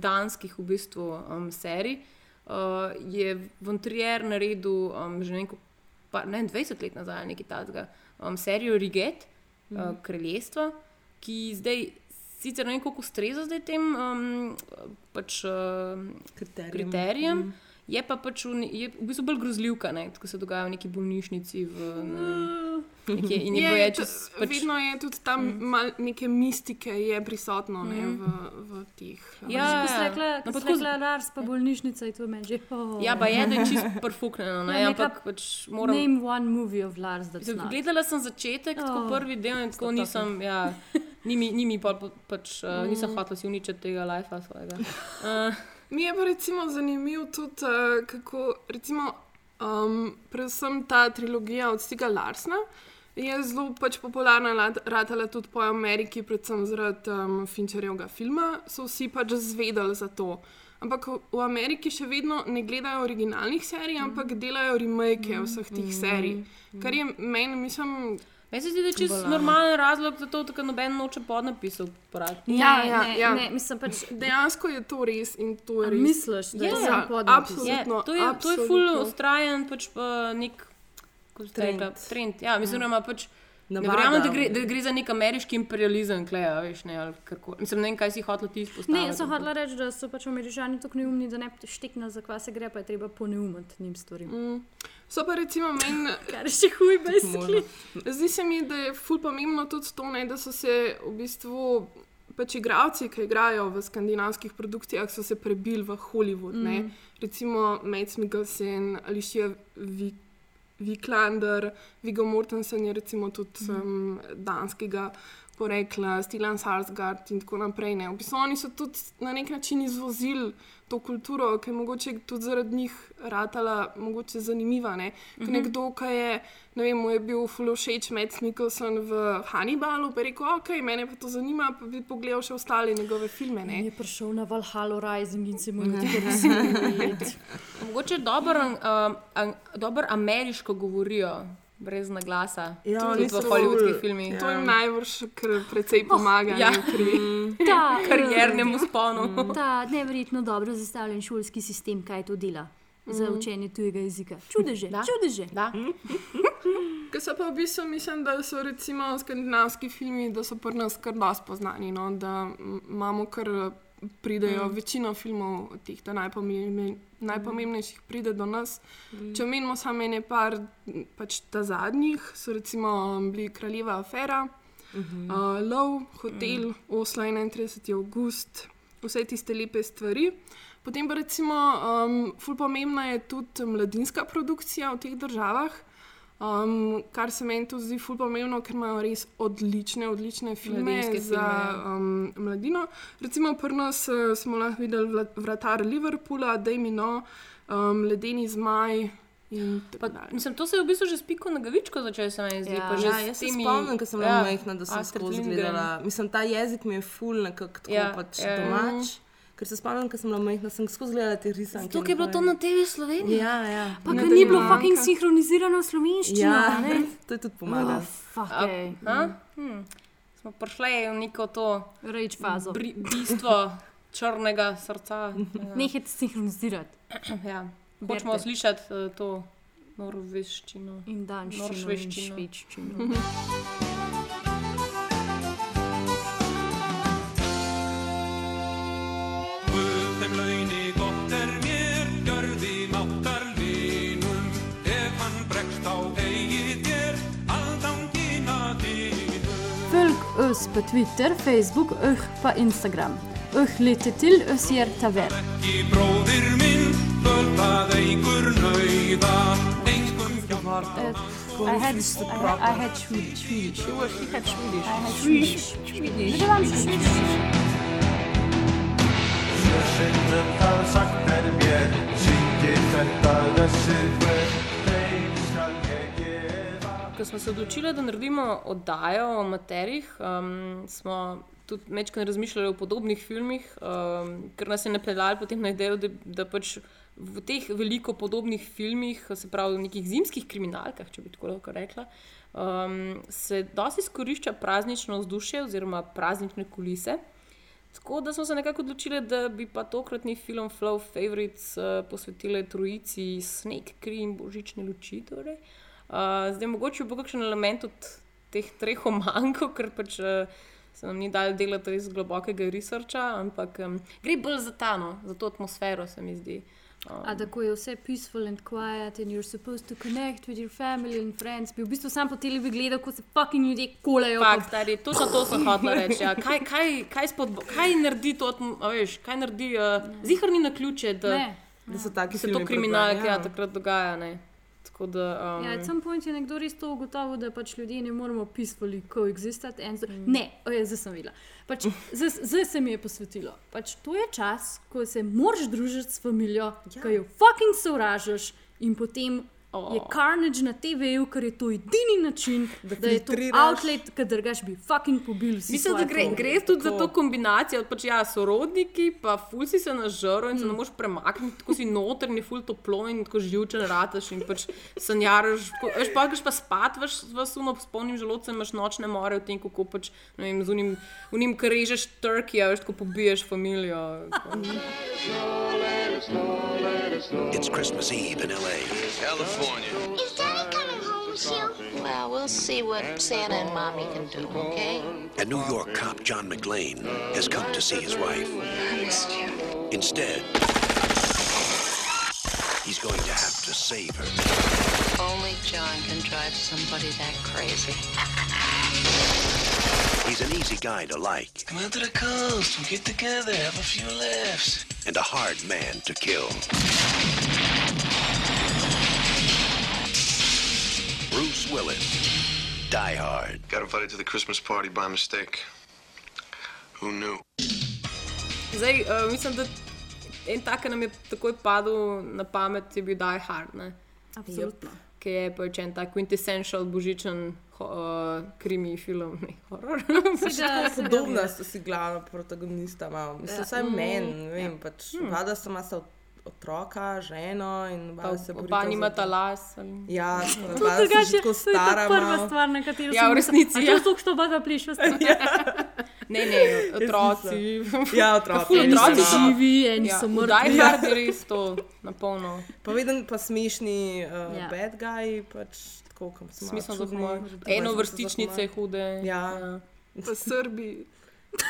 S1: danskih v bistvu um, serij, uh, je Vontrier naredil um, že neko, pa, ne vem, 20 let nazaj, nekaj takega, um, serijo Riget, mm. uh, Kraljestvo, ki zdaj sicer ne vem, kako ustreza zdaj tem um, pač, uh,
S2: Kriterijem.
S1: kriterijem. Mm. Je pa pač v, je v bistvu bolj grozljivka, ne, ko se dogaja v neki bolnišnici. V, ne, nekje, in je,
S5: Je,
S1: čez, pač,
S5: vedno je tudi tam mm. neke mistike je prisotno ne, v, v teh.
S1: Ja,
S3: rekla,
S1: No, tako z-
S3: rekla Lars, pa bolnišnica, je to meni že. Oh.
S1: Ja, pa je, da je čisto perfuknjeno, ne,
S3: Ja,
S1: ampak pač moram.
S3: Name one movie of Lars, not.
S1: Gledala sem začetek, oh, tako prvi del, in tako nisem, ja, ni mi, ni mi pa, pač, uh, nisem hotel si uničiti tega lajfa svojega. Uh,
S5: Mi je pa recimo zanimivo tudi, uh, kako recimo, um, predvsem ta trilogija od Stiga Larsna. Je zelo pač popularna, ratala tudi po Ameriki, predvsem zaradi um, Fincherjevega filma, so vsi pač zvedeli za to. Ampak v- Ameriki še vedno ne gledajo originalnih serij, ampak delajo remake vseh teh serij. Kar je meni, mislim,
S1: Meni se zdi, da je čisto normalen razlog za to, da noben noče podnapisov porabiti.
S3: Ja,
S5: Ja,
S3: ne,
S5: ja.
S3: ne, mislim pač.
S5: dejansko je to res in to je res.
S3: misliš, da je
S5: Ja,
S3: samo podnapis?
S5: absolutno.
S1: Je, to, je, to je ful
S5: absolutno.
S1: ustrajen pač pa nek
S2: Trend.
S1: rekla, trend. Ja, mislim, da ima pač. Ne
S2: Navada.
S1: Verjamem, da gre, da gre za nek ameriški imperializem, klej, a veš, ne, ali kako. Mislim, ne vem, kaj si hotel ti izpostaviti.
S3: Ne, jaz sem hotela reči, da so pač američani tako neumni, da ne šteknejo, za kva se gre, pa je treba poneumiti njim stvari. Mm.
S5: So pa recimo meni,
S3: Kar je še huj, basically.
S5: zdi se mi, da je ful pomembno tudi to, ne, da so se v bistvu. Pač igravci, ki igrajo v skandinavskih produkcijah, so se prebili v Hollywood. Mm. Recimo Mads Mikkelsen, Alicia Vik Viklander, Vigo Mortensen je recimo tudi um, danskega porekla, Stilan Sarsgaard in tako naprej. Ne. V bistvu oni so tudi na nek način izvozili to kulturo, ki je mogoče tudi zaradi njih ratala mogoče zanimiva. Ne. Mm -hmm. Nekdo, ki je, ne vem, mu je bil full všeč Mads Mikkelsen v Hannibalu, pa je rekel, ok, mene pa to zanima, pa bi pogledal še ostale njegove filme. Ne.
S3: Je prišel na Valhalla Rising in se mu je tako razumel.
S1: Mogoče dobro um, an, dober ameriško govorijo, brez naglasa.
S2: Ja,
S1: tudi v
S5: ful.
S1: hollywoodskih filmih.
S5: To jim najbrž kar precej pomaga.
S1: ja.
S5: ne, ker je-
S3: Ta,
S1: Kariernemu sponu.
S3: ta neverjetno dobro zastavljen šolski sistem, kaj to dela za učenje tujega jezika. Čudeže,
S1: Da.
S3: čudeže.
S1: Da.
S5: Ker so pa v bistvu, mislim, da so recimo skandinavski filmi, da so pri nas kar dosti poznani. No? Da imamo kar pridejo, mm. večino filmov, teh najpomembne, najpomembnejših pride do nas. Mm. Če omenimo samo ene par, pač ta zadnjih, so recimo um, bili Kraljeva afera, mm -hmm. uh, Lov, Hotel, mm. Oslo 31. august. vse tiste lepe stvari. Potem pa recimo, um, ful pomembna je tudi mladinska produkcija v teh državah. Um, kar se meni tudi zdi ful pomembno, ker imajo res odlične, odlične filme
S1: Mladinske
S5: za
S1: filme,
S5: um, mladino. Recimo pri nas uh, smo lahko videli vratar Liverpoola, Dejmino, um, Ledeni zmaj.
S1: Pa, mislim, to se je v bistvu že spiko na gavičko začelo, se mi zdi.
S3: Ja.
S1: pa že
S2: Ja,
S1: s
S2: jaz se
S1: temi-
S2: spomnim, ko sem bila
S1: ja,
S2: ja, majhna, da sem skozi gledala. Mislim, ta jezik mi je ful nekako tako
S1: Ja,
S2: ja, pač
S1: ja.
S2: ja. Ker se spomnim, ko sem bila majhna, sem skozi gledala te risanke.
S1: To, je bilo to na TV Sloveniji.
S2: Ja, ja.
S3: Pa ker ni bilo fucking sinhronizirano v slovenščino.
S2: ja
S3: a ne?
S2: to je tudi pomaga.
S3: Oh, fuck, ej.
S1: A? Hm. Smo prišli v neko to
S3: Rage fazo.
S1: bri- bistvo črnega srca. Ja.
S3: Nehajte sinhronizirati.
S1: Ja. Hočemo slišati uh, to norveščino.
S3: In danščino, in
S1: Noršveščino.
S3: Ös på Twitter, Facebook och på Instagram. Öh, och lite till
S12: Ösgärta vän.
S3: I had I, I had Swedish. Swedish. I had Swedish. Swedish.
S1: Ko smo se odločili, da naredimo oddajo o materijih, um, smo tudi večkrat razmišljali o podobnih filmih, um, ker nas je napeljalo potem na idejo, da, da pač v teh veliko podobnih filmih, se pravi v nekih zimskih kriminalkah, če bi tako lahko rekla, um, se dosti izkorišča praznično vzdušje oziroma praznične kulise. Tako da smo se nekako odločili, da bi pa tokratni film Flow Favorites uh, posvetili trojici Snake, kri in božične luči. Torej. Uh, zdaj, mogoče bo kakšen element od teh treh omankov, ker pač uh, se nam ni dal delati res globokega researcha, ampak um, gre bolj za ta, no, za to atmosfero, se mi zdi. Um,
S3: A tako je vse peaceful and quiet and you're supposed to connect with your family and friends. Bi v bistvu sam po televi gledal, ko se fucking ljudje kolejo. Pa-
S1: stari, točno to sem hotel reči. Ja. Kaj, kaj, kaj, spodbo, kaj naredi to, veš, kaj naredi, uh, zihar ni na ključe, da,
S3: Ne.
S2: Da so taki
S1: se to kriminalke ja.
S2: ja.
S1: takrat dogaja. Ne. Tako da, um,
S3: Ja, at some point je nekdo res to ugotovil, da pač ljudje ne moremo peacefully coexistati. and so- Ne, oje, zdaj sem videla. Pač, zdaj, zdaj se mi je posvetilo. Pač, to je čas, ko se moraš družiti s familijo, ja. ki jo fucking sovražiš in potem. Oh. Je carnage na TV-ju, ker je to edini način, da, da je to outlet, ki drugač bi fucking pobil.
S1: Mislim, da gre, gre tudi za to kombinacijo, pač ja, sorodniki, pa fulsi se nažrl in se ne moreš premakniti, tako si notrni, ful toplo in tako živčen rataš in pač sanjaraš. tako- Veš, pa greš pa spat, veš, vasuno s polnim želodcem, imaš nočne more v tem, kako pač, ne vem, z unim, unim kar režeš turkija, veš, tako pobiješ familijo.
S13: It's Christmas Eve in LA.
S14: California.
S15: Is Daddy coming home soon? Well, we'll see what Santa and Mommy can do, okay?
S13: And New York cop John McLean has come to see his wife.
S15: I missed you.
S13: Instead, he's going to have to save her.
S15: Only John can drive somebody that crazy.
S13: He's an easy guy to like
S8: Come out to the coast. We'll get together, have a few laughs.
S13: and a hard man to kill. Bruce Willis, Die Hard.
S11: Got invited to the Christmas party by mistake. Who knew?
S1: Zdaj, uh, mislim, da en tak, ki nam je takoj padel na pamet, je bil Die Hard. Ne?
S3: Absolutno.
S1: Ki je pač en tak quintessential božičen ho, uh, krimi film, ne horor.
S3: Seveda.
S2: Podobna sta si glavna protagonista. Malo. Mislim,
S1: Ja.
S2: vsaj
S1: Mm.
S2: meni, vem, pač
S1: Hmm.
S2: vlada sta masa otroka, ženo in
S1: Pa,
S2: se
S1: oba
S2: borita za-
S1: nimata las. Ali...
S2: Ja,
S3: To
S2: sta že tako
S3: to je ta
S2: stara.
S3: prva stvar, na katero
S1: Ja,
S3: sem
S1: v resnici, ja.
S3: To, što oba dva plišva.
S1: Ne, ne, otroci.
S2: Ja, otroci.
S1: Ful, otroci
S2: so
S3: živi, eni so
S1: v
S3: mrtvi.
S1: Hard je res to na polno.
S2: Pa viden, pa smešni uh,
S1: Ja.
S2: ja. bad guy, pač tako, kam se
S1: Smisel za humor. Eno vrstičnice hude.
S2: Ja.
S1: ja.
S5: Pa Srbi.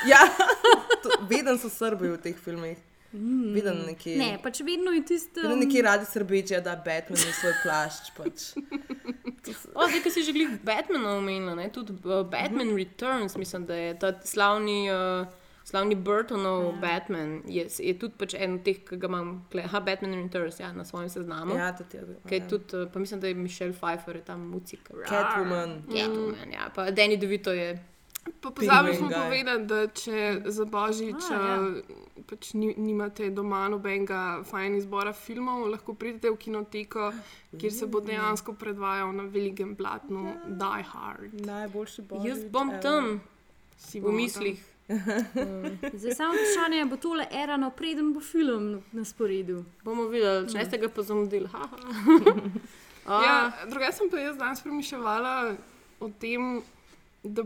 S2: Ja, to- veden so Srbi v teh filmih.
S3: Mm.
S2: Viden neki.
S3: Ne, pač vedno je tisto.
S2: Vedno neki radi srbečijo, da Batman je svoj plašč. Pač.
S1: O, zdaj, ki si že glih Batmana omenila, ne? tudi uh, Batman Returns, mislim, da je ta slavni uh, Slavni Burtonov ja. Batman je, je tudi pač en od teh, ki ga imam, ha, Batman Returns ja, na svojem seznamu.
S2: Ja, tudi jaz.
S1: Kaj je tudi, eh, pa mislim, da je Michelle Pfeiffer je tam muzika.
S2: Catwoman.
S1: Catwoman, ja. Pa Danny DeVito je.
S5: Pa pozabili smo povedati, da če za božič
S1: A, ja.
S5: uh, pač ni, nimate doma nobenega fajn izbora filmov, lahko pridete v kinoteko, kjer se bo dejansko predvajal na velikem platnu Die Hard.
S2: Najboljši božič.
S1: Jaz bom tam
S5: Si
S1: v
S5: bomo
S1: mislih.
S3: Zdaj samo vprašanje, je, bo tole erano, preden bo film na sporedu.
S1: Bomo videli, če ste ga pa zamudili.
S5: Ja, drugače sem pa jaz danes premišljala o tem, da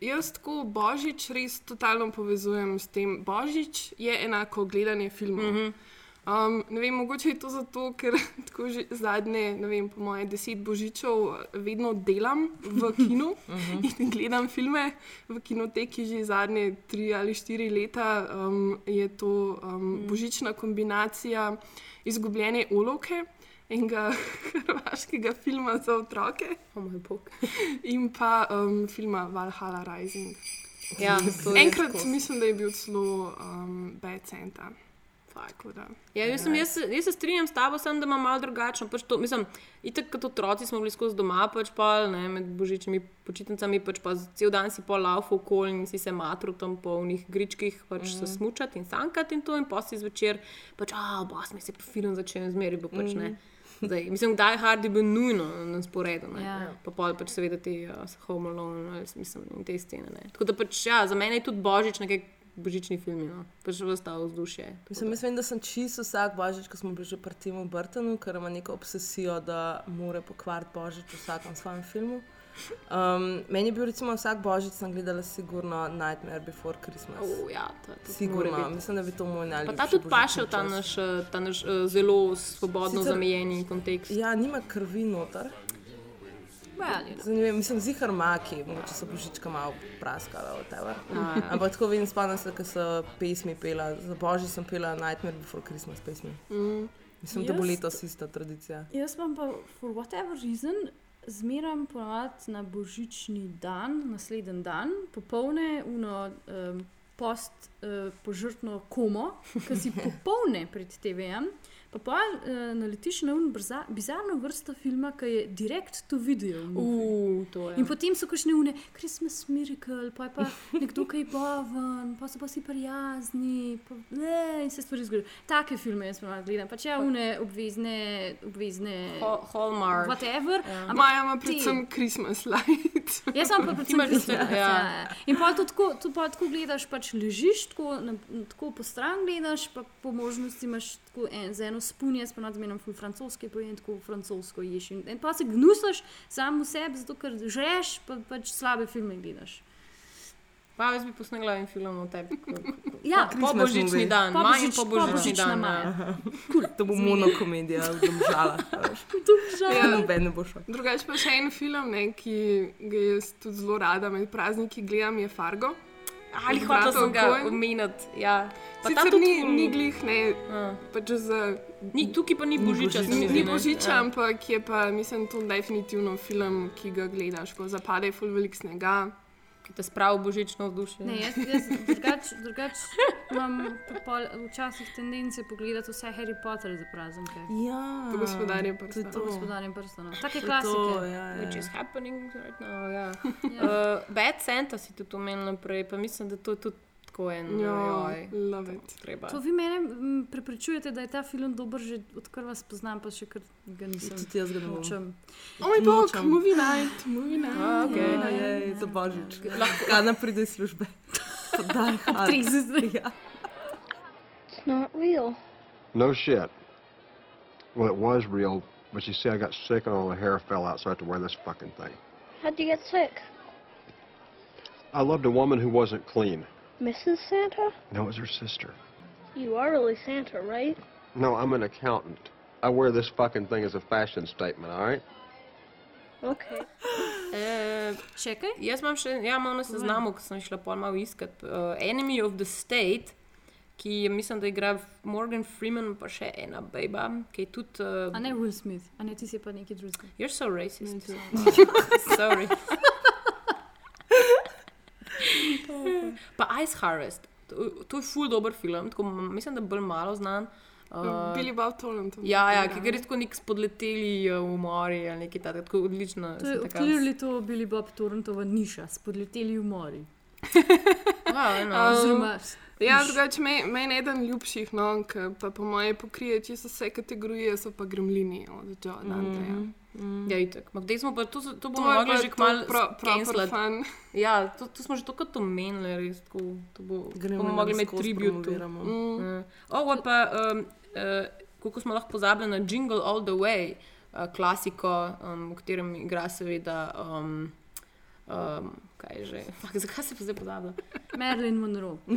S5: jaz tako božič res totalno povezujem s tem. Božič je enako gledanje filmov. Mm -hmm. Um, ne vem, mogoče je to zato, ker tako že zadnje, ne vem, po moje deset božičev vedno delam v kinu in gledam filme v kinoteki že zadnje tri ali štiri leta. Um, je to um, božična kombinacija izgubljene olovke enega hrvaškega filma za otroke
S1: oh
S5: in pa um, filma Valhalla Rising.
S1: Ja,
S5: Enkrat mislim, da je bil celo um, Bad Santa. Tako da.
S1: Ja, jaz, sem, jaz, jaz se strinjam s tabo, sem, da imam malo drugačno. Pač to, mislim, itak kot otroci smo bili skozi doma, pač pa ne, med božičnimi počitnicami, pač pa cel dan si pol laufal okoli in si se matru tam po unih gričkih, pač mm. se smučati in sankati in to, in posli zvečer, pač, a, bos mi se pa film začne zmeri, bo pač ne. Zdaj, mislim, da je hard je bil nujno na sporedu. ne.
S3: Ja.
S1: Pa pol pač seveda ti uh, Home Alone ali mislim, in te scene. Ne. Tako da pač ja, za mene je tudi božič nekaj božični film, no. pač vstavo vzdušje. tako
S2: Mislim, mislim, da sem čisto vsak božič, ko smo bili že pri Timu Burtonu, ker ima neko obsesijo, da mora pokvariti božič v vsakem svojem filmu. Um, meni je bil recimo vsak božič, sem gledala sigurno Nightmare Before Christmas.
S1: Oh, ja, to, to mora
S2: Sigurno, mislim, da bi to moj
S1: Pa
S2: najljubši.
S1: ta tudi paše v ta naš, eh, ta naš eh, zelo svobodno
S2: Sicer-
S1: zamejeni kontekst.
S2: Ja, nima krvi noter.
S3: Well, you know.
S2: Vem, mislim, zihar maki, mogoče so božička malo praskala, whatever.
S1: A, ja.
S2: Ampak tako vidim, spomnim se, ko so pesmi pela. Za božič sem pela Nightmare Before Christmas pesmi.
S5: Mm.
S2: Mislim, da bo letos ista tradicija.
S3: Jaz pa, pa, for whatever reason, zmeram ponavadi na božični dan, naslednji dan, popolne, uno, um, post uh, požrtno komo, ki si popolne pred TV-jem. Pa pa uh, naletiš na un brza, bizarno vrsto filma, ki je direkt to video.
S1: Uh, to je.
S3: In potem so kakšne une, Christmas Miracle, pa je pa nekdo, ki je boven, pa so pa si prijazni, pa, ne, in se stvari zgodijo. Take filme jaz ponavadi gledam, pač ja, une obvezne, obvezne.
S1: Hall- Hallmark.
S3: Whatever.
S1: Ja.
S3: ampak
S5: Maja ima
S3: ti-
S5: predvsem Christmas light.
S3: Jaz sem pa
S1: Ti
S3: predvsem Christmas,
S1: vse,
S3: ja.
S1: ja.
S3: In pa to tako, pa tako gledaš, pač ležiš, tako, na, tako po stran gledaš, pa po možnosti imaš tako en, z eno spunje, jaz pa nadzmenim ful francoski, pojem tako francosko ješ. In, in pa se gnusaš sam v sebi, zato ker žreš, pa pač slabe filme gledaš.
S1: Pa jaz bi posnela en film o tebi.
S3: Ja,
S1: po božični dan,
S3: Po
S1: manj
S3: božič-
S1: po
S3: po
S1: božični
S3: božična
S1: dan.
S2: Cool. To bo monokomedija, domžala.
S5: Ja.
S2: Noben ne bo šel.
S5: Drugače pa še en film, ne, ki ga jaz tudi zelo rada med prazniki gledam, je Fargo.
S1: Ali
S5: Od
S1: hotel
S5: bratov
S1: sem ga omeniti. Ja. Pa ta
S5: Sicer
S1: tudi
S5: ni, ni glih, ne,
S1: Ja.
S5: pač za,
S1: Ni, tukaj pa ni božiča.
S5: ni,
S1: zdi,
S5: ni
S1: ne.
S5: božiča,
S1: Ja.
S5: ampak je pa, mislim, to definitivno film, ki ga gledaš, ko zapade ful velik snega.
S1: Ki te spravi v božično vzdušje.
S3: Ne, jaz, jaz drugač, drugač imam pol, včasih tendence pogledati vse Harry Potter za praznike.
S2: Ja,
S5: To gospodarje
S2: to je
S5: prstanov.
S2: to.
S3: Gospodarjem prstanov. Take
S2: To je
S3: klasike.
S2: To, ja,
S1: Which
S2: ja.
S1: is happening right now. Ja. uh, Bad Santa si tudi omenila prej, pa mislim, da to je tudi tako en.
S5: Ja, love it.
S1: Treba.
S3: To vi mene mm, prepričujete, da je ta film dober, že odkar vas poznam, pa še kar ga nisem.
S2: Tudi jaz ga.
S3: Nočem.
S5: O moj bog, movie night, movie night.
S1: A, okej.
S2: Ja, je, za božič. Kana pride iz službe.
S3: Ob 30.
S2: Ja.
S15: It's not real.
S11: No shit. Well, it was real, but you see, I got sick and all my hair fell out, so I had to wear this fucking thing.
S15: How'd you get sick?
S11: I loved a woman who wasn't clean.
S15: Mrs. Santa?
S11: No, it was her sister.
S15: You are really Santa, right?
S11: No, I'm an accountant. I wear this fucking thing as a fashion statement, all right?
S15: Okay.
S1: Uh,
S3: Čakaj.
S1: jaz imam še, ja, imam na seznamu, ko sem šla pol malo iskat. Uh, Enemy of the State, ki je, mislim, da igra Morgan Freeman, pa še ena baba, ki je tudi. Uh,
S3: A ne Will Smith, a ne ti si pa neki drugi.
S1: You're so racist. Sorry. Pa Ice Harvest. To, to je ful dober film, tako, mislim, da je bolj malo znan. Uh,
S5: Billy Bob Thornton.
S1: Ja, ja, ki gre tako nek spodleteli uh, umori ali nekaj takega, tako odlično.
S3: To je clearly to bili Bob Torrentova niša, spodleteli umori.
S1: Wow, no.
S3: Oziroma,
S5: Ja,
S3: niš.
S5: drugače, me- meni je eden ljubših, no, ki pa po moje pokrije čisto vse kategorije, so pa gremlini od Joe Danteja.
S1: Mm. Ja, itak. Ma Kdaj smo pa, to, so- to bomo
S5: To
S1: mogli
S5: pa
S1: že kmalu
S5: fun.
S1: Ja, to, to smo že tokrat omenili, res. Tako, to bo, bomo mogli imeti tribut. tu. Mm. Ovo pa, um, uh, koliko smo lahko pozabili na Jingle All the Way, uh, klasiko, um, v katerem igra seveda. Um, um, kaj je že? Fak, zakaj se pa zdaj pozablja?
S3: Marilyn Monroe.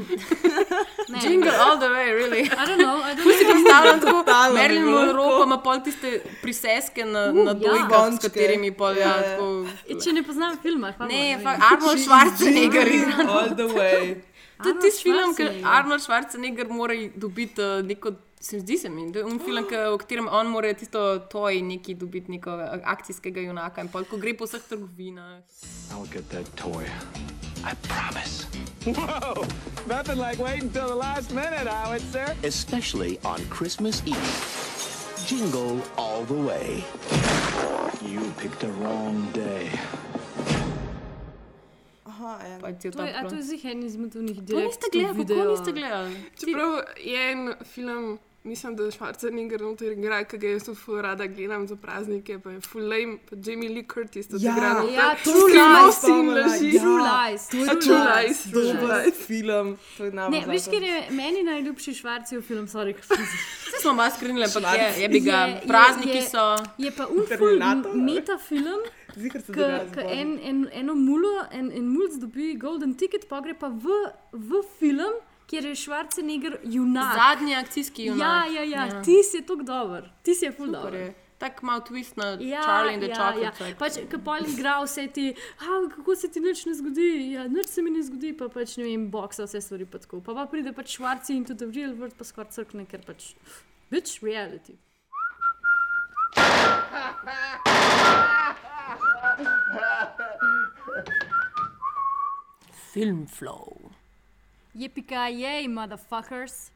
S3: Ne.
S1: Jingle all the way, really.
S3: I don't know, I don't know.
S1: predstavljam tako,
S2: Totalno bi
S1: Marilyn
S2: bilo
S1: Monroe pa ima pol tiste priseske na,
S3: Uh,
S1: na
S3: ja.
S1: dojkah, s katerimi pol ja,
S2: Ja, ja.
S1: tako...
S3: Če ne poznam filma, pa
S1: Ne, fakt, Arnold Schwarzenegger igra.
S2: All the way.
S1: Tudi tisti film,
S3: Schwarzenegger.
S1: Arnold Schwarzenegger mora dobiti uh, neko. Se zdi se mi, da je un film, ki, v katerem on mora tisto toj neki dobiti, neko akcijskega junaka in pol, ko gre po vseh trgovinah.
S8: I'll get that toy. I promise.
S14: Whoa! Nothing like waiting until the last minute, Howitzer.
S13: Especially on Christmas Eve. Jingle all the way.
S8: You picked the wrong day.
S2: Aha, ja.
S1: Pa
S3: To je, to je
S1: pro-
S3: zih en izmed
S1: To
S3: direkt
S1: niste gledali, kako niste gledali?
S5: Čeprav je en film, mislim, da je Schwarzenegger noter igra, ki ga jaz tudi ful rada gledam za praznike, pa je full lame, pa Jamie Lee Curtis to
S2: Ja,
S5: igra noter.
S3: Ja,
S2: To
S3: True
S2: sem
S3: Lies.
S2: jaz spomnila,
S5: laži.
S2: ja.
S3: True Lies.
S2: To je
S5: True
S2: True
S5: Lies, True
S2: dober
S5: Lies.
S2: film. To je
S3: Ne, veš, ker je meni najljubši švarcijev film, sorry.
S1: Vse smo malo skrinili, ampak je, je bi ga.
S3: Je- je-
S1: Prazniki
S3: je-
S1: so.
S3: Je pa
S2: Terminator?
S3: meta film,
S2: Zikar se dogaja
S3: ki en, en, eno mulo, en, en mulj dobi golden ticket, pa gre pa v, v film, kjer je Schwarzenegger junak.
S1: Zadnji akcijski
S3: Ja,
S1: junak.
S3: ja, ja, ja. ti si tako dober, ti si je ful
S1: Super
S3: dober.
S1: je. Tak mal twist na
S3: Ja,
S1: Charlie in the
S3: ja,
S1: Chocolate
S3: ja.
S1: Factory.
S3: Pač, ko pol igra vse ti, "A, kako se ti nič ne zgodi, ja, nič se mi ne zgodi, pa pač ne vem, boksa vse stvari pa tako. Pa, pa pride pač švarci in tudi real world pa skoraj crkne, ker pač, bitch reality.
S1: Film flow.
S3: Jej, motherfuckers.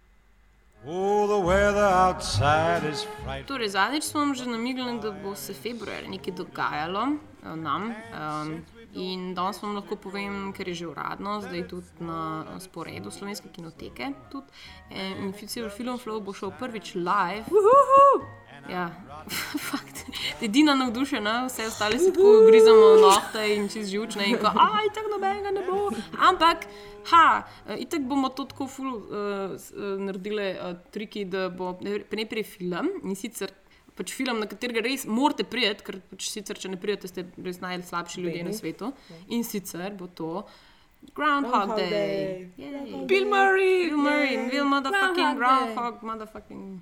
S12: Oh, the weather outside is frightful.
S1: Torej, zadnjič smo vam že namignili, da bo se februar nekaj dogajalo eh, nam. Um, in danes vam lahko povem, ker je že uradno, zdaj tudi na sporedu slovenske kinoteke. Tudi. Eh, In Festival Film Flow bo šel prvič live. Ja, fakt. Edina navdušena, vse ostale si tako grizamo nohte in čez žučne in ko, aj, tako nobenega ne bo. Ampak, ha, eh, itak bomo to tako ful uh, naredili uh, triki, da bo najprej film in sicer pač film, na katerega res morate prijeti, ker pač sicer, če ne prijete, ste res najslabši ljudje na
S2: Bedni.
S1: svetu. In sicer bo to Groundhog
S2: Groundhog
S1: Day.
S2: Day.
S1: Yay.
S5: Bill Murray.
S1: Bill Murray, Bill motherfucking
S3: Groundhog Day.
S1: Groundhog, motherfucking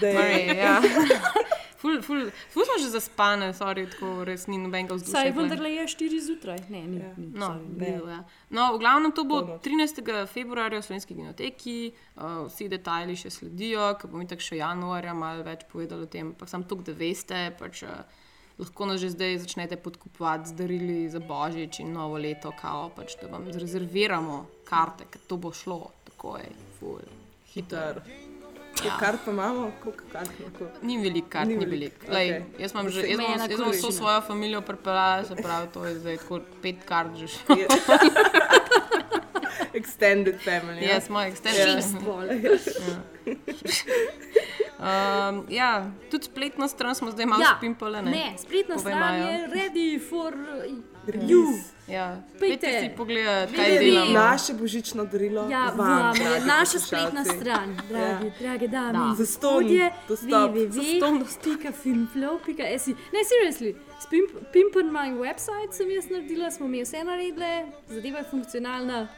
S3: Day.
S1: Murray, ja. Ful, ful, ful smo že zaspane, sorry, tako res ni nobenega vzdušja.
S3: Saj
S1: tule.
S3: vendarle je 4 zjutraj. Ne, ni. ni
S1: No,
S3: sorry.
S1: blizu, ja. no, v glavnem to bo
S2: Polnoč.
S1: 13. februarja v Slovenski kinoteki, uh, vsi detajli še sledijo, ker bomo tako še januarja malo več povedali o tem. Pa sam to, da veste, pač, uh, lahko nas že zdaj začnete podkupovati z darili za božič in novo leto, kao, pač, da vam zarezerviramo karte, ker to bo šlo, tako je, ful, hiter.
S2: Koliko kart pa imamo? Koliko kart lahko?
S1: Ni veliko kart,
S2: Ni
S1: ni
S2: veliko,
S1: veliko. Lej,
S2: okej.
S1: Jaz imam že, jaz imam, jaz imam vso svojo družino pripeljala, se pravi, to je zdaj tako pet kart že šlo.
S2: Extended family. ja.
S1: Moj extended.
S3: Šest bolj.
S1: Um, ja, tudi spletno stran smo zdaj malo
S3: Ja,
S1: spimpali.
S3: Ne, spletna
S1: Povej,
S3: stran
S1: Maja.
S3: je ready for you.
S1: Ja,
S3: Pejte.
S1: Si pogledati, kaj
S3: Videli.
S1: delamo.
S2: Naše božično darilo.
S3: Ja,
S2: vam,
S3: vam je
S2: dragi
S3: naša spletna stran, dragi, drage dame
S1: Da.
S2: Zastonj
S3: gospodje,
S2: dostop.
S3: www.filmflow.si. Ne, seriously, s pimp, Pimpen my website sem jaz naredila, smo mi vse naredili, zadeva je funkcionalna. Uh,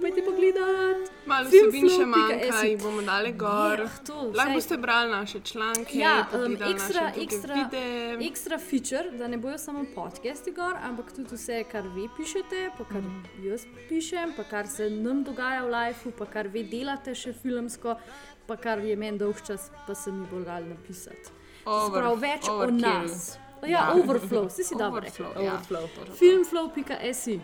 S3: Pojdi pogledat.
S5: Malo vsebin še manjka, jih bomo dali gor.
S3: Ja, to,
S5: Lahko boste brali naše članke,
S3: Ja, um, ekstra, ekstra,
S5: videe.
S3: ekstra feature, da ne bojo samo podcasti gor, ampak tudi vse, kar vi pišete, pa kar
S5: Mhm.
S3: jaz pišem, pa kar se nam dogaja v lifeu, pa kar vi delate še filmsko, pa kar je meni dolg čas, pa se mi bo dal napisati. Sprav več o
S1: overkill.
S3: nas. Ja,
S1: Ja.
S3: overflow, si si dobro rekel.
S1: Overflow, ja.
S2: Overflow.
S3: Filmflow.si.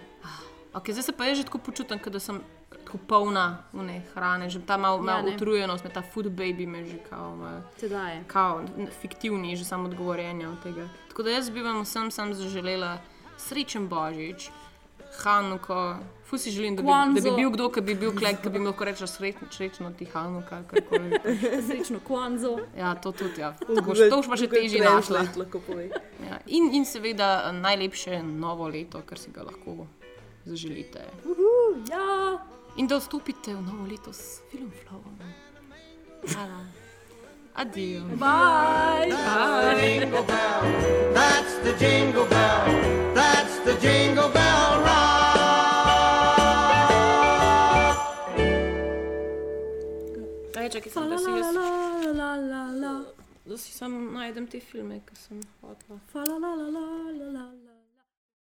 S1: Okay, zdaj se pa jaz že tako počutim, da sem tako polna une hrane, že ta malo
S3: Ja,
S1: mal
S3: ne.
S1: utrujenost, ta food baby me že kao, mal,
S3: je.
S1: kao fiktivni, že samo odgovorjenje od tega. Tako da jaz bi vam vsem sam zaželela srečen božič, Hanuko, fu si želim, da bi, da bi
S3: Kwanzo.
S1: bil kdo, ki bi bil klek, ki bi mi lahko rekel srečno, srečno ti Hanuka, karkoli.
S3: Srečno Kwanzo.
S1: Ja, to tudi, ja. To boš, to boš pa še težje našla. Ja. In, in seveda najlepše novo leto, kar si ga lahko zaželite.
S3: Uhu, ja.
S1: In da vstopite v novo leto s filmflowom. Hvala. Adijo.
S3: Bye.
S16: Jingle bell, that's the jingle bell, that's the jingle bell rock.
S1: Aj, čakaj, sem,
S3: la
S1: da si
S3: la
S1: jaz,
S3: la la la la.
S1: da si sam najdem te filme, ki sem hotela.
S3: Fa la la la la la la.